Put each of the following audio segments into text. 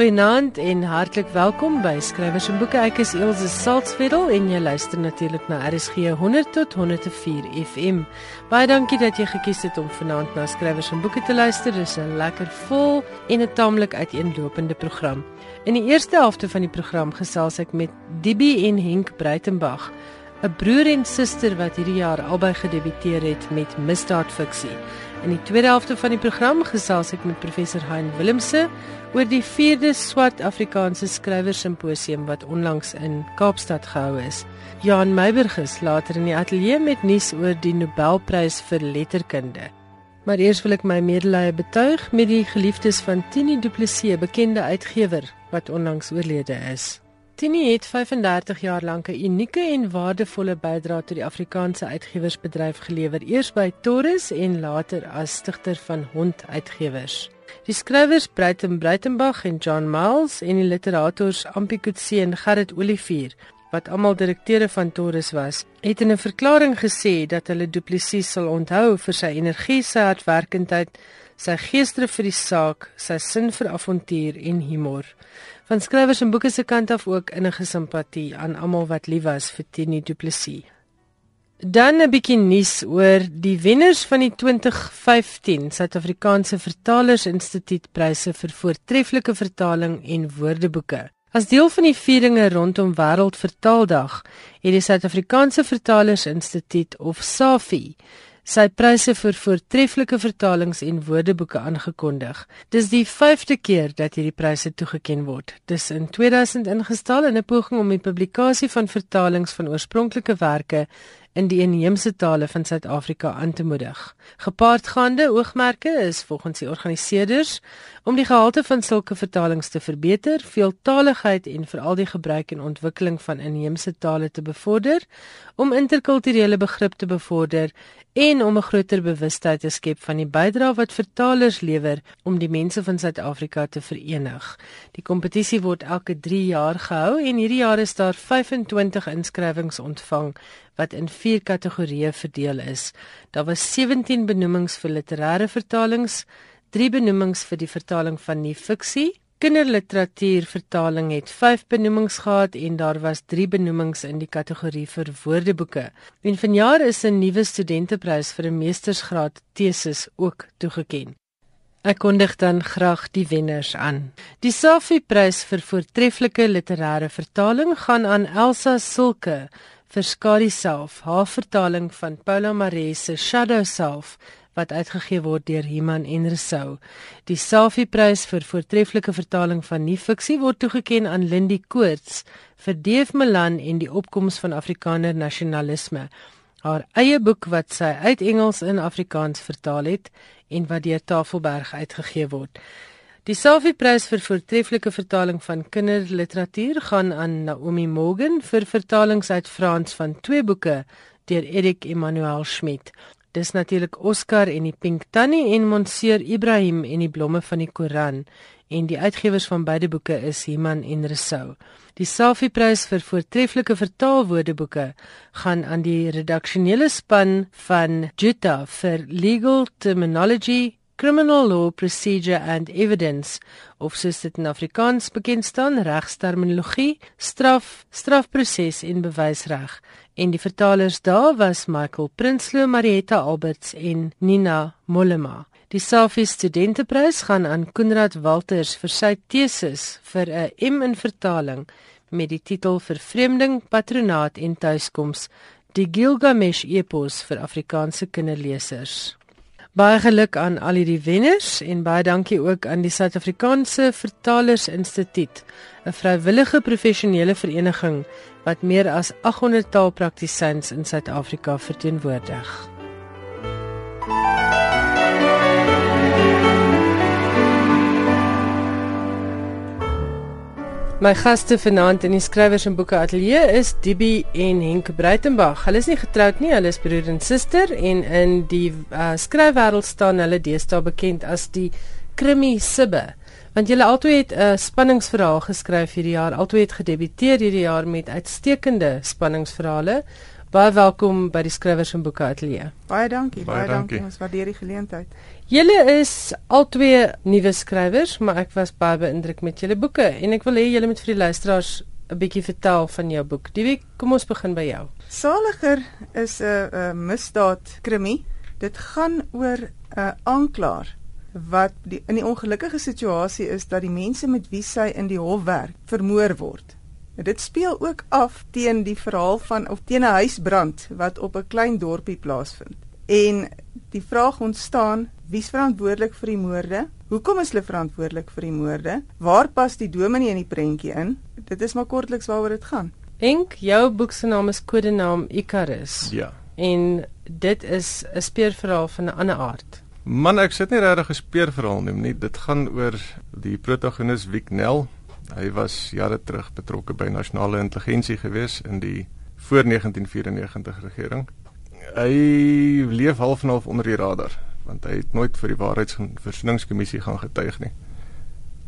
Goeienaand en hartlik welkom by Skrywers en Boeke. Ek is Elsje Salzwetel en jy luister natuurlik na RSG 100 tot 104 FM. Baie dankie dat jy gekies het om vanaand na Skrywers en Boeke te luister. Dis 'n lekker vol en 'n taamlik uiteenlopende program. In die eerste helfte van die program gesels ek met Dibie en Henk Breitenberg, 'n broer en suster wat hierdie jaar albei gedebuteer het met misdaadfiksie. In die tweede helfte van die program gesels ek met professor Hein Willemse oor die 4de Swart Afrikaanse Skrywer Simposium wat onlangs in Kaapstad gehou is. Jan Meiberg is later in die ateljee met nuus oor die Nobelprys vir letterkunde. Maar eers wil ek my medelee betuig met die geliefdes van Tini Du Plessis, bekende uitgewer wat onlangs oorlede is. Tini het 35 jaar lank 'n unieke en waardevolle bydrae tot die Afrikaanse uitgewersbedryf gelewer, eers by Torres en later as stigter van Hond Uitgewers. Die skrywers Breiten Breitenberg en John Miles en die literators Ampikutse en Gerrit Olivier wat almal direkteure van Torres was, het in 'n verklaring gesê dat hulle Du Plessis sal onthou vir sy energie, sy hardwerkendheid, sy geesdrift vir die saak, sy sin vir avontuur en humor van skrywers en boeke se kant af ook innige simpatie aan almal wat lief was vir Tini Du Plessis. Dan 'n bietjie nuus oor die wenners van die 2015 Suid-Afrikaanse Vertalers Instituut pryse vir voortreffelike vertaling en woordeboeke. As deel van die vieringe rondom Wêreldvertaaldag, het die Suid-Afrikaanse Vertalers Instituut of SAFI sy pryse vir voortreffelike vertalings en woordeboeke aangekondig. Dis die 5de keer dat hierdie pryse toegekend word. Dis in 2000 ingestel in 'n poging om die publikasie van vertalings van oorspronklike werke in die inheemse tale van Suid-Afrika aan te moedig. Gepaardgaande oogmerke is volgens die organiseerders om die gehalte van sulke vertalings te verbeter, veeltaligheid en veral die gebruik en ontwikkeling van inheemse tale te bevorder, om interkulturele begrip te bevorder en om 'n groter bewustheid te skep van die bydrae wat vertalers lewer om die mense van Suid-Afrika te verenig. Die kompetisie word elke 3 jaar gehou en hierdie jaar is daar 25 inskrywings ontvang wat in 4 kategorieë verdeel is. Daar was 17 benoemings vir literêre vertalings, 3 benoemings vir die vertaling van nuwe fiksie, kinderliteratuur vertaling het 5 benoemings gehad en daar was 3 benoemings in die kategorie vir woordeboeke. En vanjaar is 'n nuwe studenteprys vir 'n meestersgraad teses ook toegekend. Ek kondig dan graag die wenners aan. Die Safi prys vir voortreffelike literêre vertaling gaan aan Elsa Sulke vir Skadi self, haar vertaling van Paula Maree se Shadow Self wat uitgegee word deur Iman en Resou. Die Safi prys vir voortreffelike vertaling van nuwe fiksie word toegekend aan Lindy Koorts vir Deef Milan en die opkoms van Afrikaner nasionalisme. Haar eie boek wat sy uit Engels in Afrikaans vertaal het en wat deur Tafelberg uitgegee word. Die Safi prys vir voortreffelike vertaling van kinderliteratuur gaan aan Naomi Morgan vir vertalings uit Frans van twee boeke deur Erik Emmanuel Schmidt. Dis natuurlik Oscar en die Pink Tannie en Monsieur Ibrahim en die blomme van die Koran en die uitgewers van beide boeke is Iman en Resou. Die Safi prys vir voortreffelike vertaalwoordeboeke gaan aan die redaksionele span van Jutta vir Legal Terminology Criminal Law Procedure and Evidence of soos dit in Afrikaans bekend staan regsterminologie, straf, strafproses en bewysreg. En die vertalers daar was Michael Prinsloo, Marietta Alberts en Nina Mollema. Die Safi Studenteprys gaan aan Konrad Walters vir sy teses vir 'n M in vertaling met die titel Vervreemding, Patronaat en Tuiskoms: Die Gilgamesh Epos vir Afrikaanse kinderlesers. Baie geluk aan al hierdie wenners en baie dankie ook aan die Suid-Afrikaanse Vertalers Instituut, 'n vrywillige professionele vereniging wat meer as 800 taalpraktisyns in Suid-Afrika verteenwoordig. My gaste vanaand in die skrywers en boeke ateljee is Dibie en Henk Breitenberg. Hulle is nie getroud nie, hulle is broer en suster en in die uh, skryfwêreld staan hulle deesdae bekend as die krimi sibbe. Want julle albei het 'n uh, spanningsverhaal geskryf hierdie jaar, albei het gedebuteer hierdie jaar met uitstekende spanningsverhale Baie welkom by die Skrywers en Boeke Ateljee. Baie dankie, baie, baie dankie. dankie. Ons waardeer die geleentheid. Julle is albei nuwe skrywers, maar ek was baie beïndruk met julle boeke en ek wil hê julle moet vir die luisteraars 'n bietjie vertel van jou boek. Die week, kom ons begin by jou. Saliger is 'n 'n misdaad krimie. Dit gaan oor 'n aanklaer wat die, in die ongelukkige situasie is dat die mense met wie sy in die hof werk vermoor word. Dit speel ook af teen die verhaal van of teen 'n huisbrand wat op 'n klein dorpie plaasvind. En die vraag ontstaan, wie's verantwoordelik vir die moorde? Hoekom is hulle verantwoordelik vir die moorde? Waar pas die dominee in die prentjie in? Dit is maar kortliks waaroor dit gaan. Enk, jou boek se naam is Kodenaam Icarus. Ja. En dit is 'n speurverhaal van 'n ander aard. Man, ek sit nie regtig 'n speurverhaal nie, nie. Dit gaan oor die protagonis Wiknel Hy was jare terug betrokke by nasionale intelligensie gewees in die voor 1994 regering. Hy leef half en half onder die radar want hy het nooit vir die waarheidsversoeningskommissie gaan getuig nie.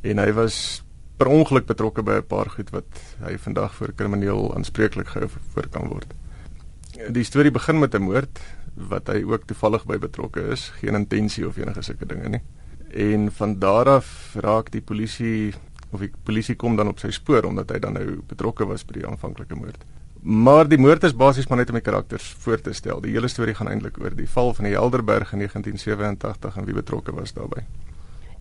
En hy was per ongeluk betrokke by 'n paar goed wat hy vandag vir krimineel aanspreeklik gehou voor kan word. Die storie begin met 'n moord wat hy ook toevallig by betrokke is, geen intensie of enige sulke dinge nie. En van daar af raak die polisie of die polisie kom dan op sy spoor omdat hy dan nou betrokke was by die aanvanklike moord. Maar die moord is basies maar net om die karakters voor te stel. Die hele storie gaan eintlik oor die val van die Helderberg in 1987 en wie betrokke was daarbey.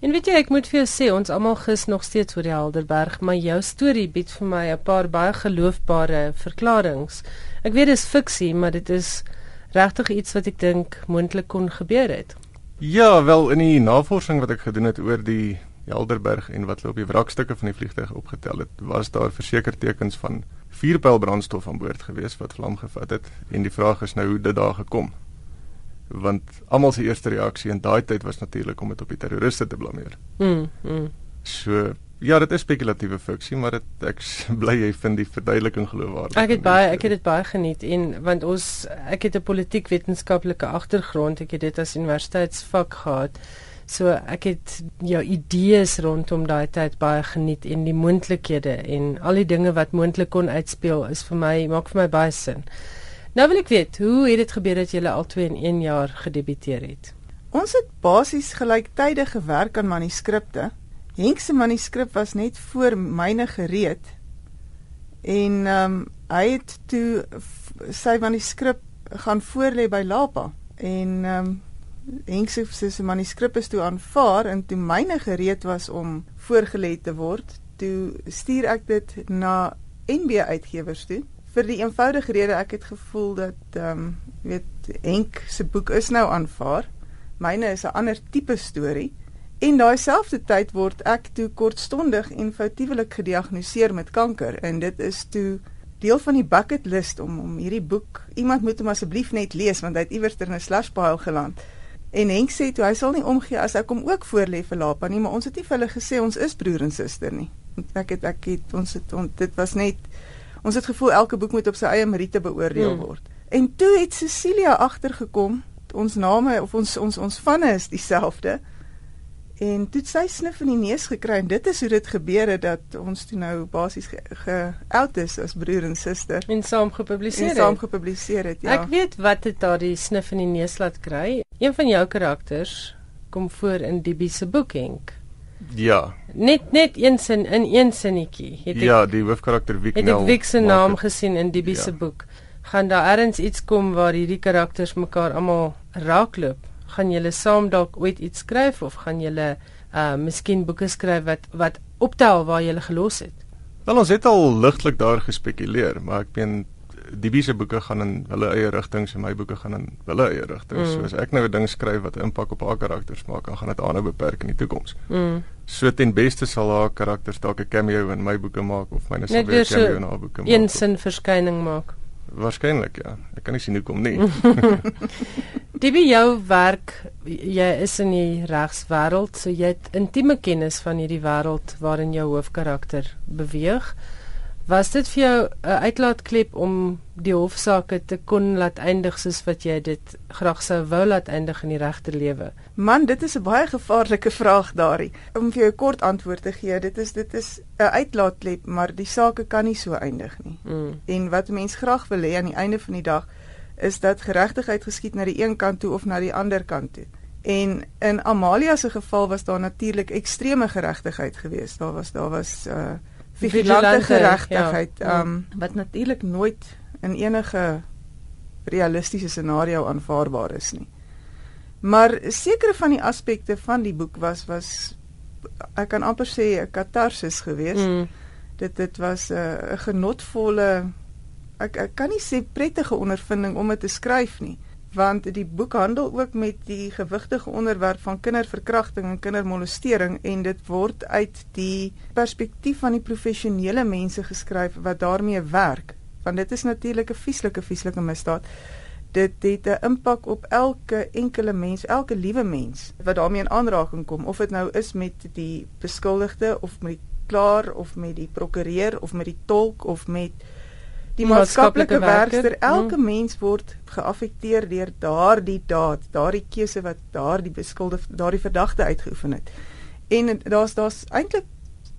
En weet jy, ek moet vir jou sê, ons almal gis nog steeds oor die Helderberg, maar jou storie bied vir my 'n paar baie geloofbare verklaringe. Ek weet dit is fiksie, maar dit is regtig iets wat ek dink moontlik kon gebeur het. Ja, wel in die navorsing wat ek gedoen het oor die Helderberg en wat hulle op die wrakstukke van die vliegtuig opgetel het, was daar verseker tekens van vuurpyl brandstof aan boord gewees wat vlam gevat het en die vraag is nou hoe dit daar gekom. Want almal se eerste reaksie in daai tyd was natuurlik om dit op die terroriste te blameer. Mm. mm. So ja, dit is spekulatiewe fiksie, maar dit ek bly jy vind die verduideliking geloofwaardig. Ek het baie ek het dit baie geniet en want ons ek het 'n politiek wetenskaplike agtergrond, ek het dit as universiteitsvak gehad. So ek het jou idees rondom daai tyd baie geniet en die moontlikhede en al die dinge wat moontlik kon uitspeel is vir my maak vir my baie sin. Nou wil ek weet, hoe het dit gebeur dat julle al 2 in 1 jaar gedebuteer het? Ons het basies gelyktydig gewerk aan manuskripte. Henk se manuskrip was net voor myne gereed. En ehm um, hy het toe sy manuskrip gaan voorlê by Lapa en ehm um, Henk se se manuskrip is toe aanvaar en toe myne gereed was om voorgelê te word, toe stuur ek dit na NB uitgewers toe vir die eenvoudige rede ek het gevoel dat ehm um, weet Henk se boek is nou aanvaar. Myne is 'n ander tipe storie. En daai selfde tyd word ek toe kortstondig en foutiewelik gediagnoseer met kanker en dit is toe deel van die bucket list om om hierdie boek iemand moet hom asseblief net lees want hy het iewers in 'n slush pile geland. En Henk sê toe hy sal nie omgee as ek hom ook voor lê vir Lapa nie, maar ons het nie vir hulle gesê ons is broer en suster nie. Ek het ek het ons het on, dit was net ons het gevoel elke boek moet op sy eie meriete beoordeel hmm. word. En toe het Cecilia agtergekom, ons name of ons ons ons vanne is dieselfde. En toe sy snif in die neus gekry en dit is hoe dit gebeur het dat ons toe nou basies geout ge is as broer en suster en saam gepubliseer het. En saam gepubliseer het, ja. Ek weet wat het daardie snif in die neus laat kry. Een van jou karakters kom voor in die Bise boek Henk. Ja. Net net een sin in een sinnetjie. Het ek Ja, die hoofkarakter Wiek nou. Het ek Wiek se naam het, gesien in die Bise ja. boek. Gaan daar ergens iets kom waar hierdie karakters mekaar almal raakloop? Gaan julle saam dalk ooit iets skryf of gaan julle uh miskien boeke skryf wat wat optel waar julle gelos het? Wel ons het al ligtelik daar gespekuleer, maar ek meen die bise boeke gaan in hulle eie rigtings en my boeke gaan in hulle eie rigtings. Mm. So as ek nou 'n ding skryf wat 'n impak op haar karakters maak, dan gaan dit aanhou beperk in die toekoms. Mm. So ten beste sal haar karakters dalk 'n cameo in my boeke maak of myne sal weer 'n cameo in haar boeke maak. Een sin verskyning maak. Waarskynlik ja. Ek kan nie sien hoekom nie. Dit by jou werk, jy is in die regswêreld, so jy het intieme kennis van hierdie wêreld waarin jou hoofkarakter beweeg. Was dit vir jou 'n uitlaatklep om die hofsaake te kon laat eindig soos wat jy dit graag sou wou laat eindig in die regte lewe? Man, dit is 'n baie gevaarlike vraag daarin. Om vir jou 'n kort antwoord te gee, dit is dit is 'n uitlaatklep, maar die saake kan nie so eindig nie. Mm. En wat 'n mens graag wil hê aan die einde van die dag is dat geregtigheid geskied na die een kant toe of na die ander kant toe. En in Amalia se geval was daar natuurlik ekstreme geregtigheid geweest. Daar was daar was uh vigilante geregtigheid ja. um wat natuurlik nooit in enige realistiese scenario aanvaarbaar is nie. Maar sekere van die aspekte van die boek was was ek kan amper sê 'n katarsis geweest. Mm. Dit dit was 'n uh, genotvolle ek ek kan nie sê prettige ondervinding om dit te skryf nie want die boek handel ook met die gewigtige onderwerp van kinderverkrachting en kindermolestering en dit word uit die perspektief van die professionele mense geskryf wat daarmee werk want dit is natuurlik 'n vieslike vieslike misdaad. Dit het 'n impak op elke enkele mens elke liewe mens wat daarmee in aanraking kom. Of dit nou is met die beskuldigde of met die klaar of met die prokureur of met die tolk of met die maatskaplike werker, elke hmm. mens word geaffekteer deur daardie daad, daardie keuse wat daardie beskuldigde, daardie verdagte uitgeoefen het. En daar's daar's eintlik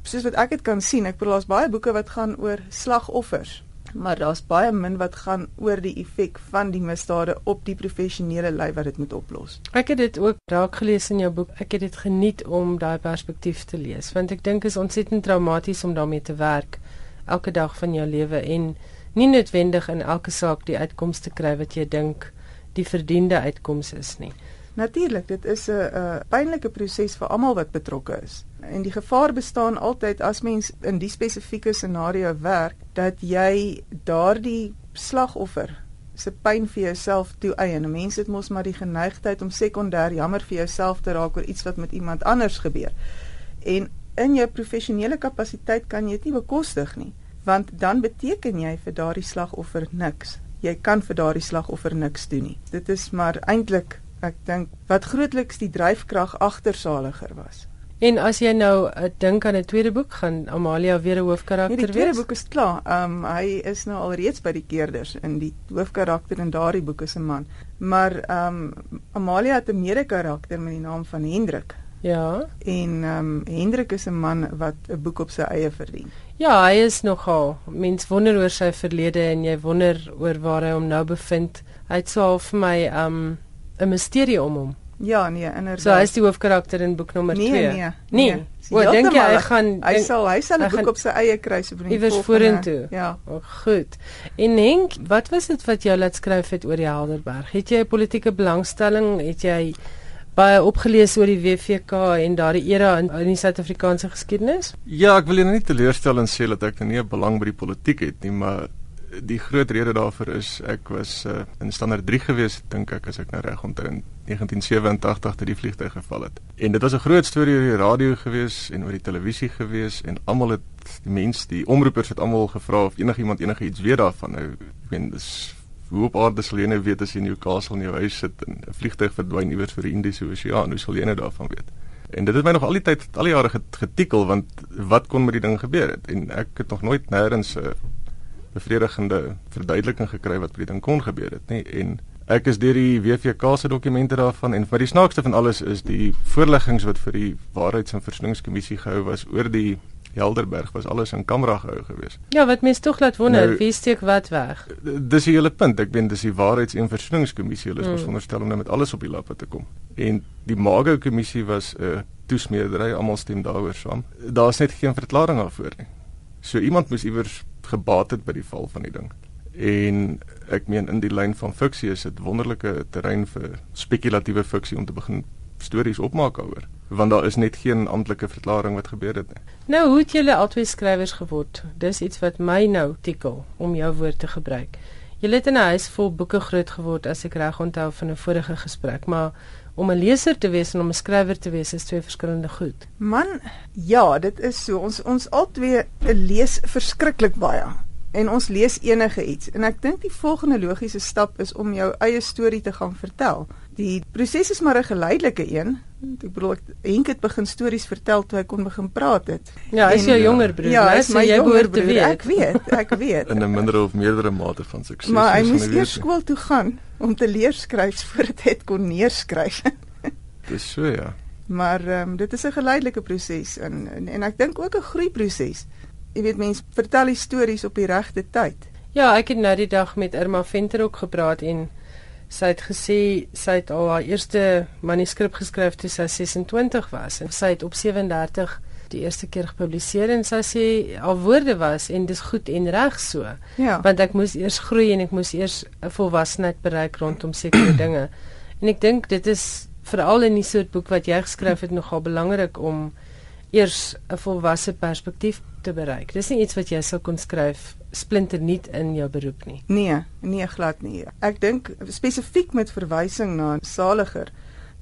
soos wat ek dit kan sien, ek bedoel daar's baie boeke wat gaan oor slagoffers, maar daar's baie min wat gaan oor die effek van die misdade op die professionele lei wat dit moet oplos. Ek het dit ook raak gelees in jou boek. Ek het dit geniet om daai perspektief te lees, want ek dink is ontsettend traumaties om daarmee te werk elke dag van jou lewe en nie noodwendig in elke saak die uitkoms te kry wat jy dink die verdiende uitkoms is nie. Natuurlik, dit is 'n 'n pynlike proses vir almal wat betrokke is. En die gevaar bestaan altyd as mens in die spesifieke scenario werk dat jy daardie slagoffer se pyn vir jouself toeëien. Mense het mos maar die geneigtheid om sekondêr jammer vir jouself te raak oor iets wat met iemand anders gebeur. En in jou professionele kapasiteit kan jy dit nie bekostig nie want dan beteken jy vir daardie slagoffer niks. Jy kan vir daardie slagoffer niks doen nie. Dit is maar eintlik ek dink wat grootliks die dryfkrag agter Saliger was. En as jy nou uh, dink aan 'n tweede boek gaan Amalia weer 'n hoofkarakter wees? Nee, die tweede boek is klaar. Ehm um, hy is nou al reeds by die keerders in die hoofkarakter in daardie boek is 'n man. Maar ehm um, Amalia het 'n mede-karakter met die naam van Hendrik. Ja. En ehm um, Hendrik is 'n man wat 'n boek op sy eie verdien. Ja, hy is nogal. Mens wonder oor sy verlede en jy wonder oor waar hy hom nou bevind. Hy het so vir my um 'n misterie om hom. Ja, nee, inderdaad. So hy is die hoofkarakter in boek nommer 2. Nee, nee. Nee. nee. Wat dink jy hy gaan hy denk, sal hy sal 'n boek op sy eie kry so vir die volgende. Iewers vorentoe. Ja. O, goed. En Henk, wat was dit wat jy laat skryf het oor die Helderberg? Het jy 'n politieke belangstelling? Het jy baie opgelees oor die WVK en daardie era in, in die Suid-Afrikaanse geskiedenis? Ja, ek wil jou nie teleurstel en sê dat ek nou nie 'n belang by die politiek het nie, maar die groot rede daarvoor is ek was uh, in standaard 3 gewees dink ek as ek nou reg onthou in 1987 toe die vliegtuig geval het. En dit was 'n groot storie oor die radio gewees en oor die televisie gewees en almal het die mense, die omroepers het almal gevra of enigiemand enigiets weet daarvan. Nou ek meen dis hoe op aarde sal jy nou weet as jy in Newcastle in jou huis sit en 'n vliegtuig verdwyn iewers vir die Indiese Oseaan, hoe sal jy nou daarvan weet? En dit het my nog al die tyd al die jare getikkel want wat kon met die ding gebeur het? En ek het nog nooit nêrens 'n bevredigende verduideliking gekry wat met die ding kon gebeur het nie. En ek is deur die WVK se dokumente daarvan en vir die snaakste van alles is die voorleggings wat vir die waarheids- en versoeningskommissie gehou was oor die Helderberg was alles in kamera gehou gewees. Ja, wat mense tog laat wonder, nou, wie steek wat weg? Dis die hele punt. Ek weet dis die waarheids- en versoeningskommissie. Hulle is mm. veronderstel om nou met alles op die lappe te kom. En die Mago kommissie was 'n uh, toesmeerdery, almal stem daaroor saam. Daar's net geen verklaring daarvoor nie. So iemand moes iewers gebaat het by die val van die ding. En ek meen in die lyn van fiksie is dit wonderlike terrein vir spekulatiewe fiksie om te begin stories opmaak daaroor want daar is net geen amptelike verklaring wat gebeur het nie. Nou hoe het julle albei skrywers geword? Dis iets wat my nou tikkel om jou woord te gebruik. Julle het in 'n huis vol boeke groot geword as ek reg onthou van 'n vorige gesprek, maar om 'n leser te wees en om 'n skrywer te wees is twee verskillende goed. Man, ja, dit is so. Ons ons albei lees verskriklik baie en ons lees enige iets en ek dink die volgende logiese stap is om jou eie storie te gaan vertel. Die proses is maar 'n geleidelike een. Ek bedoel ek Henk het begin stories vertel toe hy kon begin praat het. Ja, hy is jou jonger broer, ja, is my jy behoort te weet. Ek weet, ek weet. In 'n minder of meerdere mate van sukses. Maar hy moes eers skool toe gaan om te leer skryf voordat hy kon neerskryf. Dis so ja. Maar ehm um, dit is 'n geleidelike proses en, en en ek dink ook 'n groeiproses jy weet mense vertel die stories op die regte tyd. Ja, ek het nou die dag met Irma Venter ook gepraat en sy het gesê sy het al haar eerste manuskrip geskryf toe sy 26 was en sy het op 37 die eerste keer gepubliseer en sy sê al woorde was en dis goed en reg so. Ja. Want ek moes eers groei en ek moes eers 'n volwassenheid bereik rondom sekere dinge. En ek dink dit is veral in die soort boek wat jy geskryf het nogal belangrik om eers 'n volwasse perspektief te bereik. Dis nie iets wat jy sou kon skryf splinternuut in jou beroep nie. Nee, nee glad nie. Ek dink spesifiek met verwysing na Saliger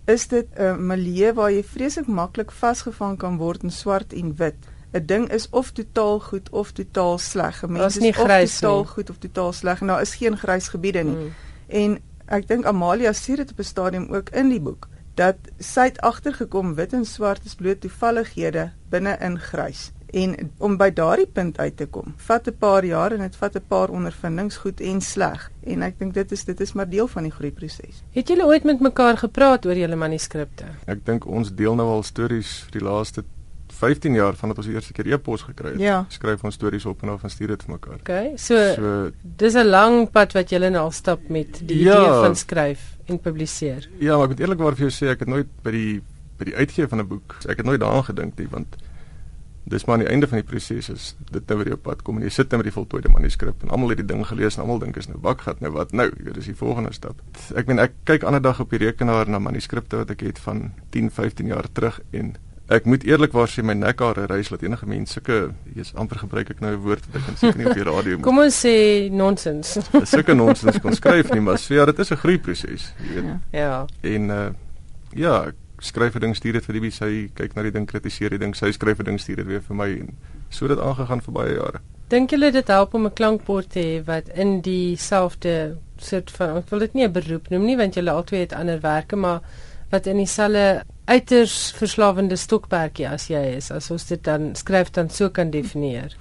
is dit 'n milieu waar jy vreeslik maklik vasgevang kan word in swart en wit. 'n Ding is of totaal goed of totaal sleg. Mense is of totaal nie. goed of totaal sleg. Nou is geen grys gebiede nie. Mm. En ek dink Amalia sê dit op 'n stadium ook in die boek dat sy het agtergekom wit en swart is bloot toevallighede binne in grys. En om by daardie punt uit te kom, vat 'n paar jaar en dit vat 'n paar ondervindings goed en sleg. En ek dink dit is dit is maar deel van die groeiproses. Het julle ooit met mekaar gepraat oor julle manuskripte? Ek dink ons deel nou al stories vir die laaste 15 jaar vandat ons die eerste keer e-pos gekry het. Ja. Skryf ons stories op en dan stuur dit vir mekaar. Okay. So, So dis 'n lang pad wat julle nou al stap met die Ja. idee van skryf en publiseer. ja, maar ek moet eerlikwaar vir jou sê ek het nooit by die by die uitgee van 'n boek, ek het nooit daaraan gedink nie want dis maar aan die einde van die proses is dit nou weer op pad kom en jy sit nou met die voltooide manuskrip en almal het die ding gelees en almal dink is nou bakgat nou wat nou jy dis die volgende stap ek meen ek kyk ander dag op die rekenaar na manuskripte wat ek het van 10 15 jaar terug en ek moet eerlikwaar sê my nekhare reis laat enige mens sulke jy's amper gebruik ek nou 'n woord wat ek kan seker nie op die radio moet Kom ons sê nonsens. sulke nonsens kon skryf nie maar so ja dit is 'n groeiproses jy weet Ja. ja. en uh ja ek skryf 'n ding stuur dit vir die sy kyk na die ding kritiseer die ding sy skryf 'n ding stuur dit weer vir my en so het dit aangegaan vir baie jare Dink julle dit help om 'n klankbord te hê wat in dieselfde soort van ek wil dit nie 'n beroep noem nie want julle albei het ander werke maar wat in dieselfde uiters verslawende stokperdjie as jy is as ons dit dan skryf dan so kan definieer.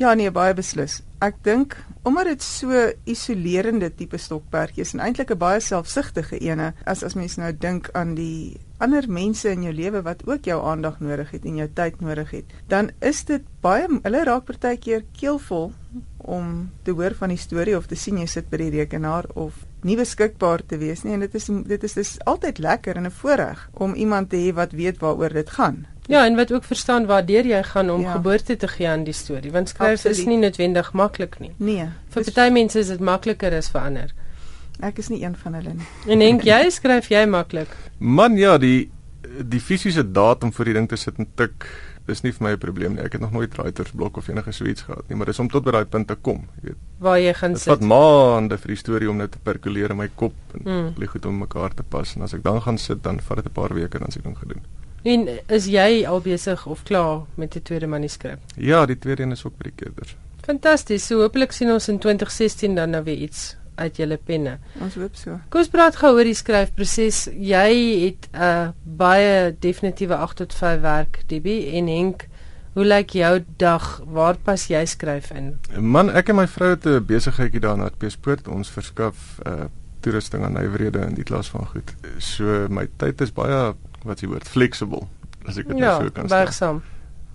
Ja nee, baie beslis. Ek dink omdat dit so isolerende tipe stokperdjie is en eintlik 'n baie selfsugtige ene as as mens nou dink aan die ander mense in jou lewe wat ook jou aandag nodig het en jou tyd nodig het, dan is dit baie hulle raak partykeer keelvol om te hoor van die storie of te sien jy sit by die rekenaar of nie beskikbaar te wees nie en dit is dit is dis altyd lekker en 'n voorreg om iemand te hê wat weet waaroor dit gaan. Ja, en wat ook verstaan waardeur jy gaan om Ja. geboorte te gee aan die storie want skryf is Absoluut. nie noodwendig maklik nie. Nee, Vir party mense is dit makliker as vir ander. Ek is nie een van hulle nie. En dink jy skryf jy maklik? Man ja, die die fisiese datum vir die ding te sit en tik is nie vir my 'n probleem nie. Ek het nog nooit writersblok of enige so iets gehad nie, maar dis om tot by daai punt te kom, jy weet. Waar jy gaan Dit vat sit. maande vir die storie om net te perkuleer in my kop en Mm. bly goed om mekaar te pas en as ek dan gaan sit dan vat dit 'n paar weke dan as ek ding gedoen. En is jy al besig of klaar met die tweede manuskrip? Ja, die tweede een is ook by die keerders. Fantasties. So hopelik sien ons in 2016 dan nou weer iets uit julle penne. Ons hoop so. Kom ons praat gou oor die skryfproses. Jy het 'n uh, baie definitiewe 8 tot 5 werk, Debbie en Henk. Hoe lyk jou dag? Waar pas jy skryf in? Man, ek en my vrou het 'n besigheidjie daar na Peespoort. Ons verskaf uh toerusting aan nywerhede in die klas van goed. So my tyd is baie wat jy woord flexible as ek dit Ja, nou so kan sê. buigsaam.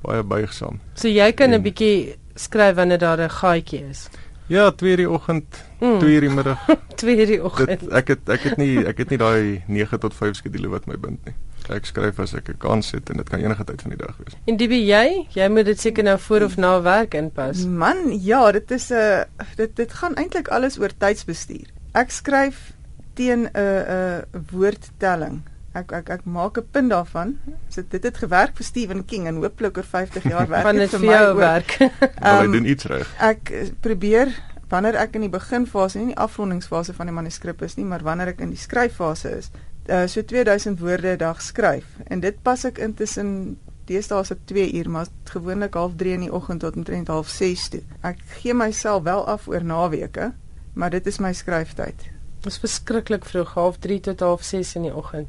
Baie buigsaam. So jy kan 'n En- bietjie skryf wanneer daar 'n gaatjie is. Ja, 2 uur die oggend, Mm. 2 uur die middag. 2 uur die oggend. Dit ek het ek het nie ek het nie daai 9 tot 5 skedule wat my bind nie. Ek skryf as ek 'n kans het en dit kan enige tyd van die dag wees. En Debbie, jy, jy moet dit seker nou voor of na werk inpas. Man, ja, dit is 'n dit dit gaan eintlik alles oor tydsbestuur. Ek skryf teen 'n 'n woordtelling. Ek ek ek maak 'n punt daarvan. So dit het gewerk vir Stephen King en hooplik oor 50 jaar werk Van dit vir my jou ook. werk. Maar hy Ehm, doen iets reg. Ek probeer wanneer ek in die beginfase, nie die afrondingsfase van die manuskrip is nie, maar wanneer ek in die skryffase is, uh, so 2000 woorde 'n dag skryf. En dit pas ek intussen deesdae is dit 2 uur, maar gewoonlik half 3 in die oggend tot omtrent half 6 toe. Ek gee myself wel af oor naweke, maar dit is my skryftyd. Dit is verskriklik vroeg, half 3 tot half 6 in die oggend.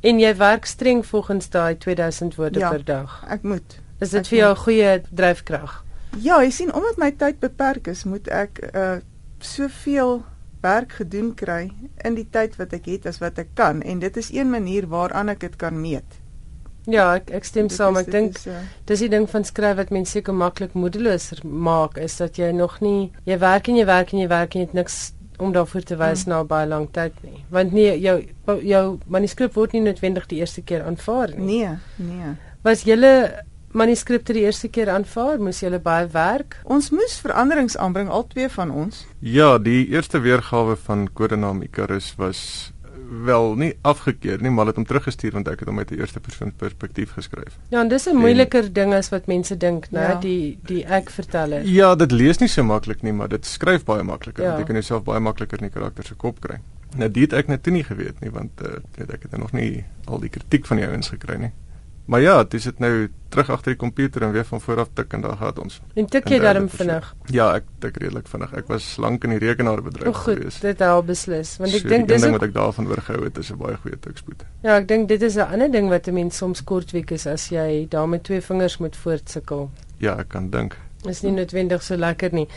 En jy werk streng volgens daai 2000 woorde Ja. per dag. Ek moet. Is dit Ek vir jou 'n goeie dryfkrag? Ja, jy sien omdat my tyd beperk is, moet ek uh soveel werk gedoen kry in die tyd wat ek het as wat ek kan en dit is een manier waaraan ek dit kan meet. Ja, ek ek stem saam. Ek dink uh, dis die ding van skryf wat mense seker maklik moedeloos maak is dat jy nog nie jy werk en jy werk en jy werk en jy het niks om daarvoor te wys Hmm. na baie lank tyd nie. Want nee, jou jou manuskrip word nie noodwendig die eerste keer aanvaar nie. Nee, nee. Was julle manuskripte die eerste keer aanvaar? Moes julle baie werk? Ons moes veranderings aanbring al twee van ons. Ja, die eerste weergawe van Kodenaam Icarus was wel nie afgekeur nie, maar het hom teruggestuur want ek het hom uit 'n eerste persoon perspektief geskryf. Ja, en dis 'n moeiliker ding as wat mense dink, né, Ja. die die ek verteller. Ja, dit lees nie so maklik nie, maar dit skryf baie makliker. Ja. Jy kan jouself baie makliker in die karakter se kop kry. Nou dit het ek net toe nie geweet nie want uh, weet ek het nog nie al die kritiek van die ouens gekry nie. Maar ja, dis dit nou terug agter die komputer en weer van voor af tik en daar gaan ons. En tik jy persoon. vinnig. Ja, ek tik redelik vinnig. Ek was lank in die rekenaarbedryf goed, gewees. dit help beslis, want ek so, dink dis ding ook wat ek daarvan oorgehou het is 'n baie goeie tikspoed. Ja, ek dink dit is 'n ander ding wat 'n mens soms kortwiek is as jy daar met twee vingers moet voortsukkel. Ja, ek kan dink. Is nie noodwendig so lekker nie.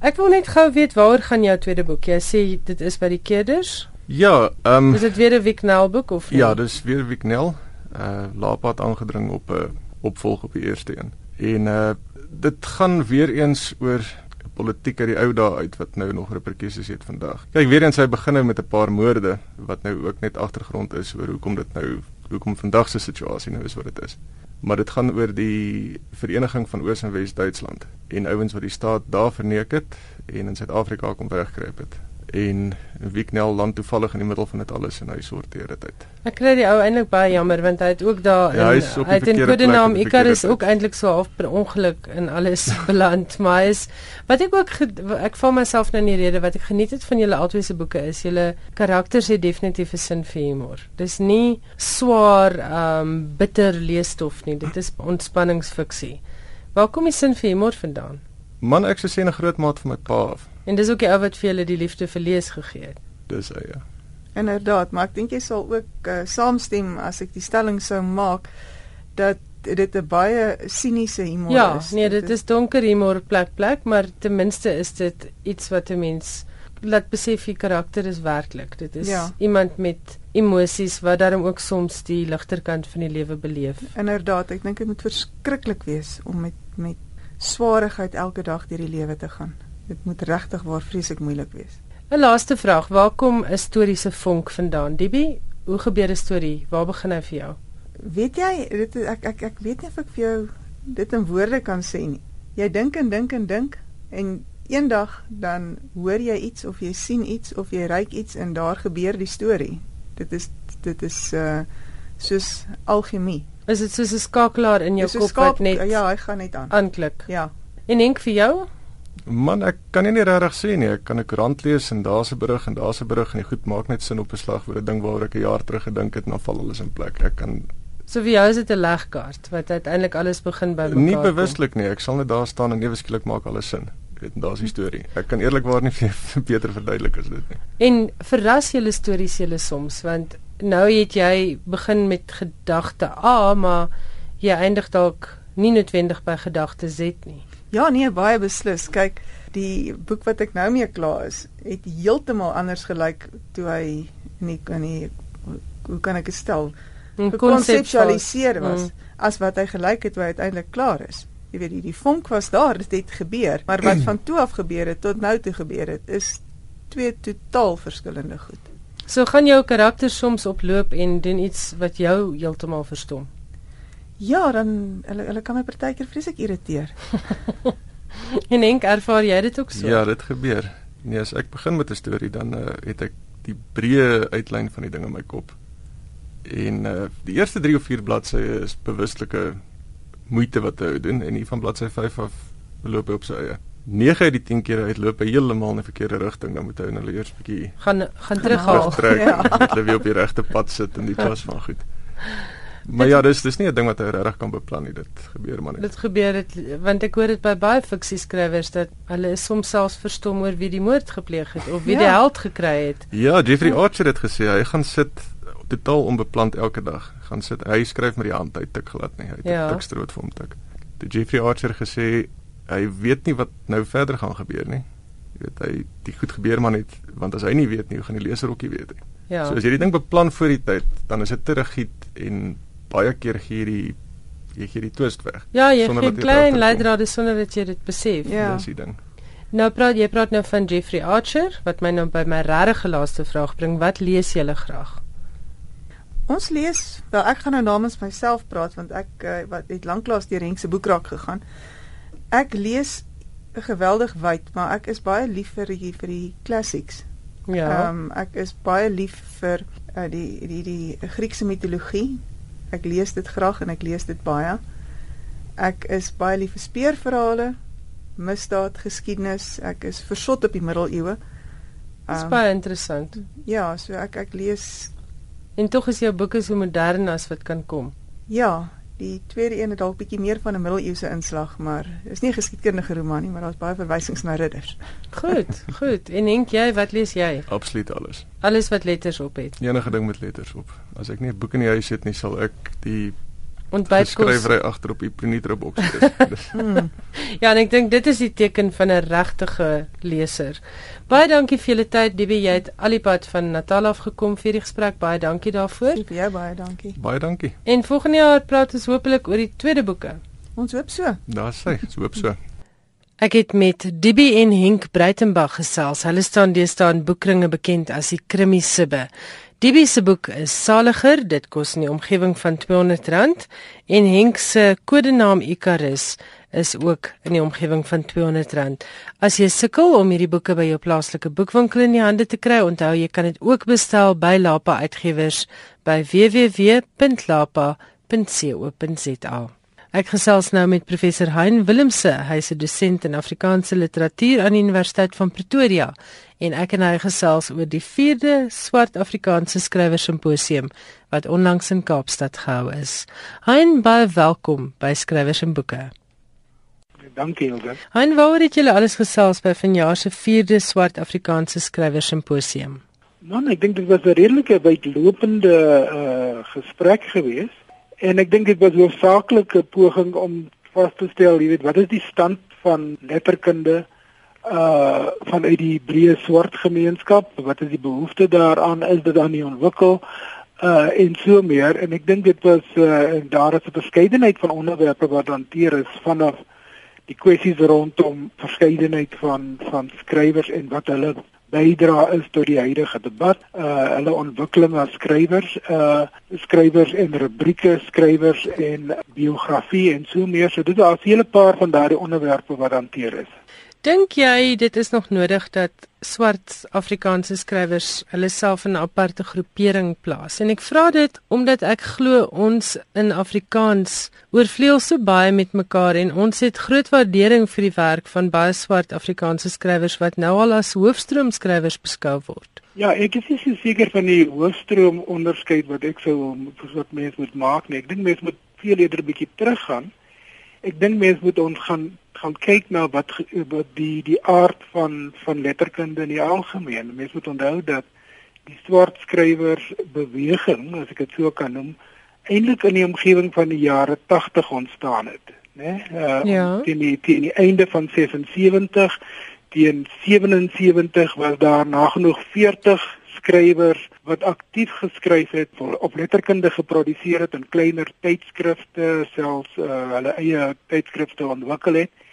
Ek wil net gou weet waaroor gaan jou tweede boek? Jy sê dit is by die Keerders. Ja, ehm um, Is dit weer 'n Wieknel boek of nie? Ja, dis weer Wieknel. Uh Laapat aangedring op 'n uh, opvolg op die eerste een. En uh dit gaan weer eens oor politiek uit die ou dae uit wat nou nog reperkusies het vandag. Kyk, weer eens hy begin nou met 'n paar moorde wat nou ook net agtergrond is oor hoekom dit nou hoekom vandag se situasie nou is wat dit is. Maar dit gaan oor die vereniging van Oos en Wes Duitsland en ouens wat die staat daar verneek het en in Suid-Afrika kom wegkruip het. En Wieknel land toevallig in die middel van dit alles en hy sorteer dit uit. Ek kry die ou eintlik baie jammer want hy het ook daar Ja, hy in op die hy het in Kodenaam op die Icarus ook eintlik so half per ongeluk in alles beland, maar hy is wat ek ook ek val myself nou in die rede wat ek geniet het van julle albei se boeke is julle karakters het definitief 'n sin vir humor. Dis nie swaar um bitter leesstof nie, dit is ontspanningsfiksie. Waar kom die sin vir humor vandaan? Man, ek sou sê 'n groot maat van my pa af. En dis ook die ou wat vir julle die liefde vir lees gegee het. Dis hy ja. Inderdaad, maar ek dink jy sal ook uh, saamstem as ek die stelling sou maak dat dit 'n baie siniese humor Ja, is. nee, dit is donker humor plek plek, maar ten minste is dit iets wat 'n mens laat besef die karakter is werklik. Dit is Ja. iemand met emosies wat daarom ook soms die ligter kant van die lewe beleef. Inderdaad, ek dink dit moet verskriklik wees om met met swaarigheid elke dag deur die lewe te gaan. Dit moet regtig waar vreeslik moeilik wees. 'n Laaste vraag, waar kom 'n storie se vonk vandaan? Dibie, hoe gebeur 'n storie? Waar begin hy vir jou? Weet jy, dit ek ek ek weet nie of ek vir jou dit in woorde kan sê nie. Jy dink en dink en dink en eendag dan hoor jy iets of jy sien iets of jy ruik iets en daar gebeur die storie. Dit is dit is uh soos alchemie. Is dit soos 'n skakelaar in jou kop skaap- wat net ja, hy gaan net aan. aanklik? Ja. En denk vir jou? Man, ek kan nie, regtig sê nie. Ek kan 'n koerant lees en daar's 'n berig en daar's 'n berig en die goed maak net sin op 'n slag oor 'n ding waaroor ek 'n jaar terug gedink het en dan val alles in plek. Ek kan So vir jou is dit 'n legkaart wat uiteindelik alles begin by mekaar nie bewuslik nie. Ek sal net daar staan en ewe skielik maak alles sin. Weet, en daar's die storie. Ek kan eerlikwaar nie vir beter verduidelik as dit nie. En verras julle stories julle soms want nou het jy begin met gedagte A, maar jy eindig dalk nie noodwendig by gedagte Z nie. Ja, nee, baie beslis. Kyk, die boek wat ek nou mee klaar is, het heeltemal anders gelyk toe hy in die in die hoe kan ek dit stel? Gekonseptualiseer was Mm. as wat hy gelyk het toe hy uiteindelik klaar is. Jy weet, die, die vonk was daar, dit het gebeur, maar wat van toe af gebeur het tot nou toe gebeur het, is twee totaal verskillende goed. So gaan jou karakter soms oploop en doen iets wat jou heeltemal verstom. Ja, dan hulle hulle kan my partykeer vreeslik irriteer. En Henk, ervaar jy dit ook so? Ja, dit gebeur. Nee, as ek begin met 'n storie dan uh, het ek die breë uitlyn van die ding in my kop. En uh, die eerste 3 of 4 bladsye is bewuslike moeite wat hy doen en hier van bladsy 5 af loop hy op sy eie. 9 uit die 10 kere uitloop hy heeltemal in die verkeerde rigting, dan moet hy nou eers 'n bietjie Gaan gaan terughaal. terugtrek Ja. en moet hulle weer op die regte pad sit en die klas van goed. Maar ja, dis dis nie 'n ding wat hy regtig kan beplan nie. Dit gebeur maar net. Dit gebeur dit want ek hoor dit by baie fiksieskrywers dat hulle is soms selfs verstom oor wie die moord gepleeg het of wie Ja. die held gekry het. Ja, Jeffrey Archer het gesê hy gaan sit totaal onbeplant elke dag. Gaan sit. Hy skryf met die hand, hy tik glad nie. Hy het Ja. ja. tikstroot vir hom tik. Die Jeffrey Archer gesê hy weet nie wat nou verder gaan gebeur nie. Jy weet hy die goed gebeur maar net want as hy nie weet nie, hoe gaan die leser ook nie weet nie. Ja. So as jy die ding beplan voor die tyd, dan is dit te rigied en baie keer gee die jy gee die twist weg. Ja, jy gee klein leidrade sonder dat jy dit besef. Ja. Dis die ding. Nou praat jy praat nou van Jeffrey Archer wat my nou by my regte laaste vraag bring. Wat lees jy graag? Ons lees, wel ek gaan nou namens myself praat want ek uh, wat het lanklaas deur Henk se boekrak gegaan. Ek lees geweldig wyd, maar ek is baie lief vir die vir die classics. Ja. Ehm um, ek is baie lief vir uh, die die die Griekse mitologie. Ek lees dit graag en ek lees dit baie. Ek is baie lief vir speurverhale, misdaad, geskiedenis. Ek is versot op die middeleeue. Dit is um, baie interessant. Ja, so ek ek lees En tog is jou boeke so modern as wat kan kom. Ja, die tweede een het dalk bietjie meer van 'n middeleeuse inslag, maar is nie 'n geskiedkundige roman nie, maar daar's baie verwysings na ridders. Goed, goed. En dink jy wat lees jy? Absoluut alles. Alles wat letters op het. Enige ding met letters op. As ek nie 'n boek in die huis het nie, sal ek die ontbytkos skrywery agter op die Prinitra boks is. Ja, en ek dink dit is die teken van 'n regtige leser. Baie dankie vir julle tyd, Dibie. Jy het al die pad van Natal af gekom vir die gesprek. Baie dankie daarvoor. Vir jou baie dankie. Baie dankie. En volgende jaar praat ons hopelik oor die tweede boeke. Ons hoop so. Daar's hy, ons hoop so. Ek het met Dibie en Henk Breitenberg gesels. Hulle staan deesdae in boekringe bekend as die Krimi Sibbe. Dibie se boek is Saliger, dit kos in die omgewing van R200 en Henk se kodenaam Icarus is ook in die omgewing van R200. As jy sukkel om hierdie boeke by jou plaaslike boekwinkel in die hande te kry, onthou jy kan dit ook bestel by Lapa Uitgewers by www.lapa.co.za. Ek gesels nou met professor Hein Willemse, hy's 'n dosent in Afrikaanse literatuur aan die Universiteit van Pretoria en ek en hy gesels oor die 4de Swart Afrikaanse Skrywer Simposium wat onlangs in Kaapstad gehou is. Hein, baie welkom by Skrywers en Boeke. Dankie, Hilde. Hein, waaroor het julle alles gesels by vanjaar se 4de Swart Afrikaanse Skrywer Simposium? Man, ek dink dit was 'n redelike uitlopende uh gesprek geweest en ek dink dit was 'n hoofsaaklike poging om vas te stel, jy weet, wat is die stand van letterkunde uh vanuit die breë swart gemeenskap? Wat is die behoefte daaraan? Is dit dan nie ontwikkel? Uh en so meer. En ek dink dit was uh daar is 'n verskeidenheid van onderwerpe wat hanteer is vanaf die kwessies rondom verskeidenheid van van skrywers en wat hulle bydra is tot die huidige debat. Uh hulle ontwikkeling as skrywers uh skrywers en rubrieke skrywers en biografie en so meer. So dit is 'n hele paar van daardie onderwerpe wat hanteer is Dink jy dit is nog nodig dat swart Afrikaanse skrywers hulle self in 'n aparte groepering plaas? En ek vra dit omdat ek glo ons in Afrikaans oorvleuel so baie met mekaar en ons het groot waardering vir die werk van baie swart Afrikaanse skrywers wat nou al as hoofstroom skrywers beskou word. Ja, ek is nie seker van die hoofstroom onderskeid wat ek sou wat mense moet maak nie. Ek dink mense moet veel eerder 'n bietjie teruggaan. Ek dink mense moet ons gaan gaan kyk na wat wat die die aard van van letterkunde in die algemeen. Mense moet onthou dat die swart skrywers beweging, as ek dit so kan noem, eintlik in die omgewing van die jare 80 ontstaan het, né? Uh, ja. Teen die teen die einde van 76 teen 77 was daar nagenoeg 40 skrywers wat aktief geskryf het op letterkunde geproduseer het in kleiner tydskrifte selfs uh, hulle eie tydskrifte ontwikkel het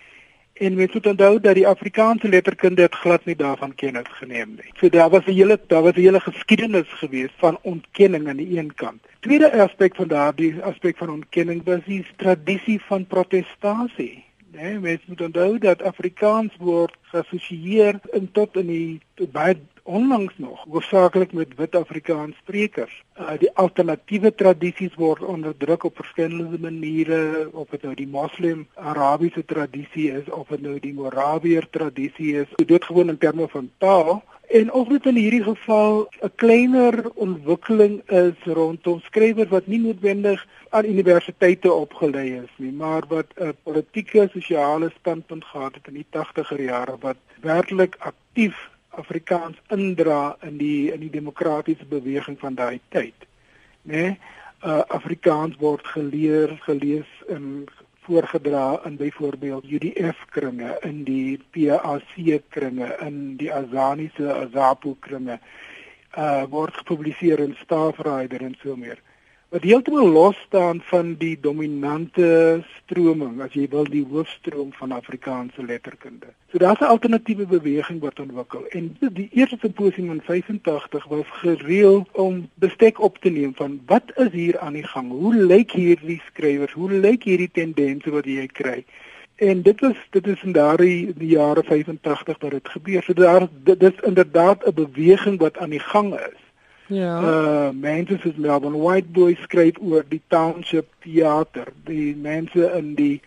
En mens moet onthou dat die Afrikaanse letterkunde het glad nie daarvan kennis geneem nie. So daar was 'n hele daar was 'n hele geskiedenis gewees van ontkenning aan die een kant. Tweede aspek van daardie aspek van ontkenning was die tradisie van protestasie. Nee, mens moet onthou dat Afrikaans word geassosieer in tot in die baie onlangs nog hoofsaaklik met wit Afrikaans sprekers. Uh, die alternatiewe tradisies word onderdruk op verskillende maniere, of dit nou die Moslem Arabiese tradisie is of dit nou die Morawier tradisie is, doodgewoon in terme van taal. En of dit in hierdie geval 'n kleiner ontwikkeling is rondom skrywers wat nie noodwendig aan universiteite opgelei is nie, maar wat 'n politieke sosiale standpunt gehad het in die 80er jare wat werklik aktief Afrikaans indra in die in die demokratiese beweging van daai tyd. Né? Nee? Uh Afrikaans word geleer, gelees en voorgedra in byvoorbeeld UDF kringe, in die PAC kringe, in die Azaniese Azapo kringe. Uh word gepubliseer in Staff Rider en so meer. Wat heeltemal los staan van die dominante stroming as jy wil die hoofstroom van Afrikaanse letterkunde. So daar's 'n alternatiewe beweging wat ontwikkel en die eerste simposium in 85 was gereël om bestek op te neem van wat is hier aan die gang? Hoe lyk hierdie skrywers? Hoe lyk hierdie tendense wat jy kry? En dit was dit is in daardie die jare 85 dat dit gebeur. So daar dit is inderdaad 'n beweging wat aan die gang is. Ja. Uh mense soos Melbourne White Boy skryf oor die township theater. Die mense in die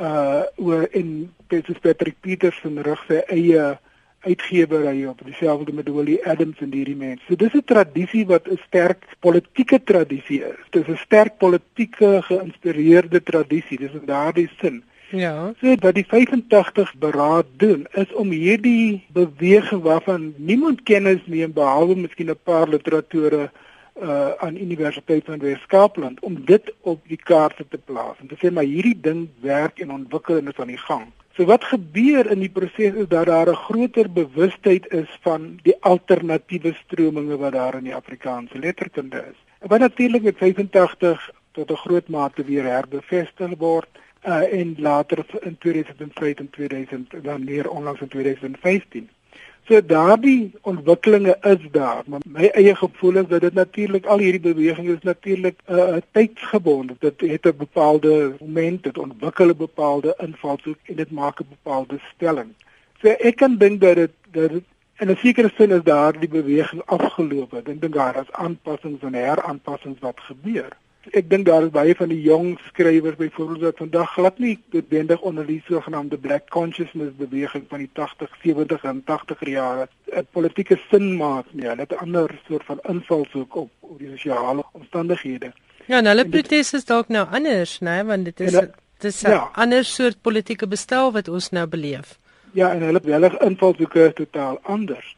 uh oor in Petrus Patrick Petersen rig sy eie uitgewery op dieselfde met Willie Adams en hierdie mense. So dis 'n tradisie wat 'n sterk politieke tradisie is. Dis 'n sterk politieke geïnspireerde tradisie. Dis in daardie sin. Ja. So wat die 85 beraad doen is om hierdie beweging waarvan niemand kennis neem behalwe miskien 'n paar literatore uh aan Universiteit van Weskaapland om dit op die kaart te plaas en te sê maar hierdie ding werk en ontwikkel en is aan die gang. So wat gebeur in die proses is dat daar 'n groter bewustheid is van die alternatiewe strominge wat daar in die Afrikaanse letterkunde is. En wat natuurlik met 85 tot 'n groot mate weer herbevestig word uh, en later in 2005 en 2000 dan meer onlangs in 2015. So daardie ontwikkelinge is daar, maar my eie gevoel is dat dit natuurlik al hierdie beweging is natuurlik 'n uh, tydsgebonde. Dit het 'n bepaalde moment, dit ontwikkel 'n bepaalde invalshoek en dit maak 'n bepaalde stelling. So ek kan dink dat dit dat dit in 'n sekere sin is daardie beweging afgeloop. Ek dink daar is aanpassings en heraanpassings wat gebeur ek dink daar is baie van die jong skrywers byvoorbeeld wat vandag glad nie noodwendig onder die sogenaamde black consciousness beweging van die 80, 70 en 80er jare 'n politieke sin maak nie. Hulle het 'n ander soort van invalshoek op op die sosiale omstandighede. Ja, en hulle protes is dalk nou anders, né, nee, want dit is dit is 'n ja. ander soort politieke bestel wat ons nou beleef. Ja, en hulle hulle invalshoeke is totaal anders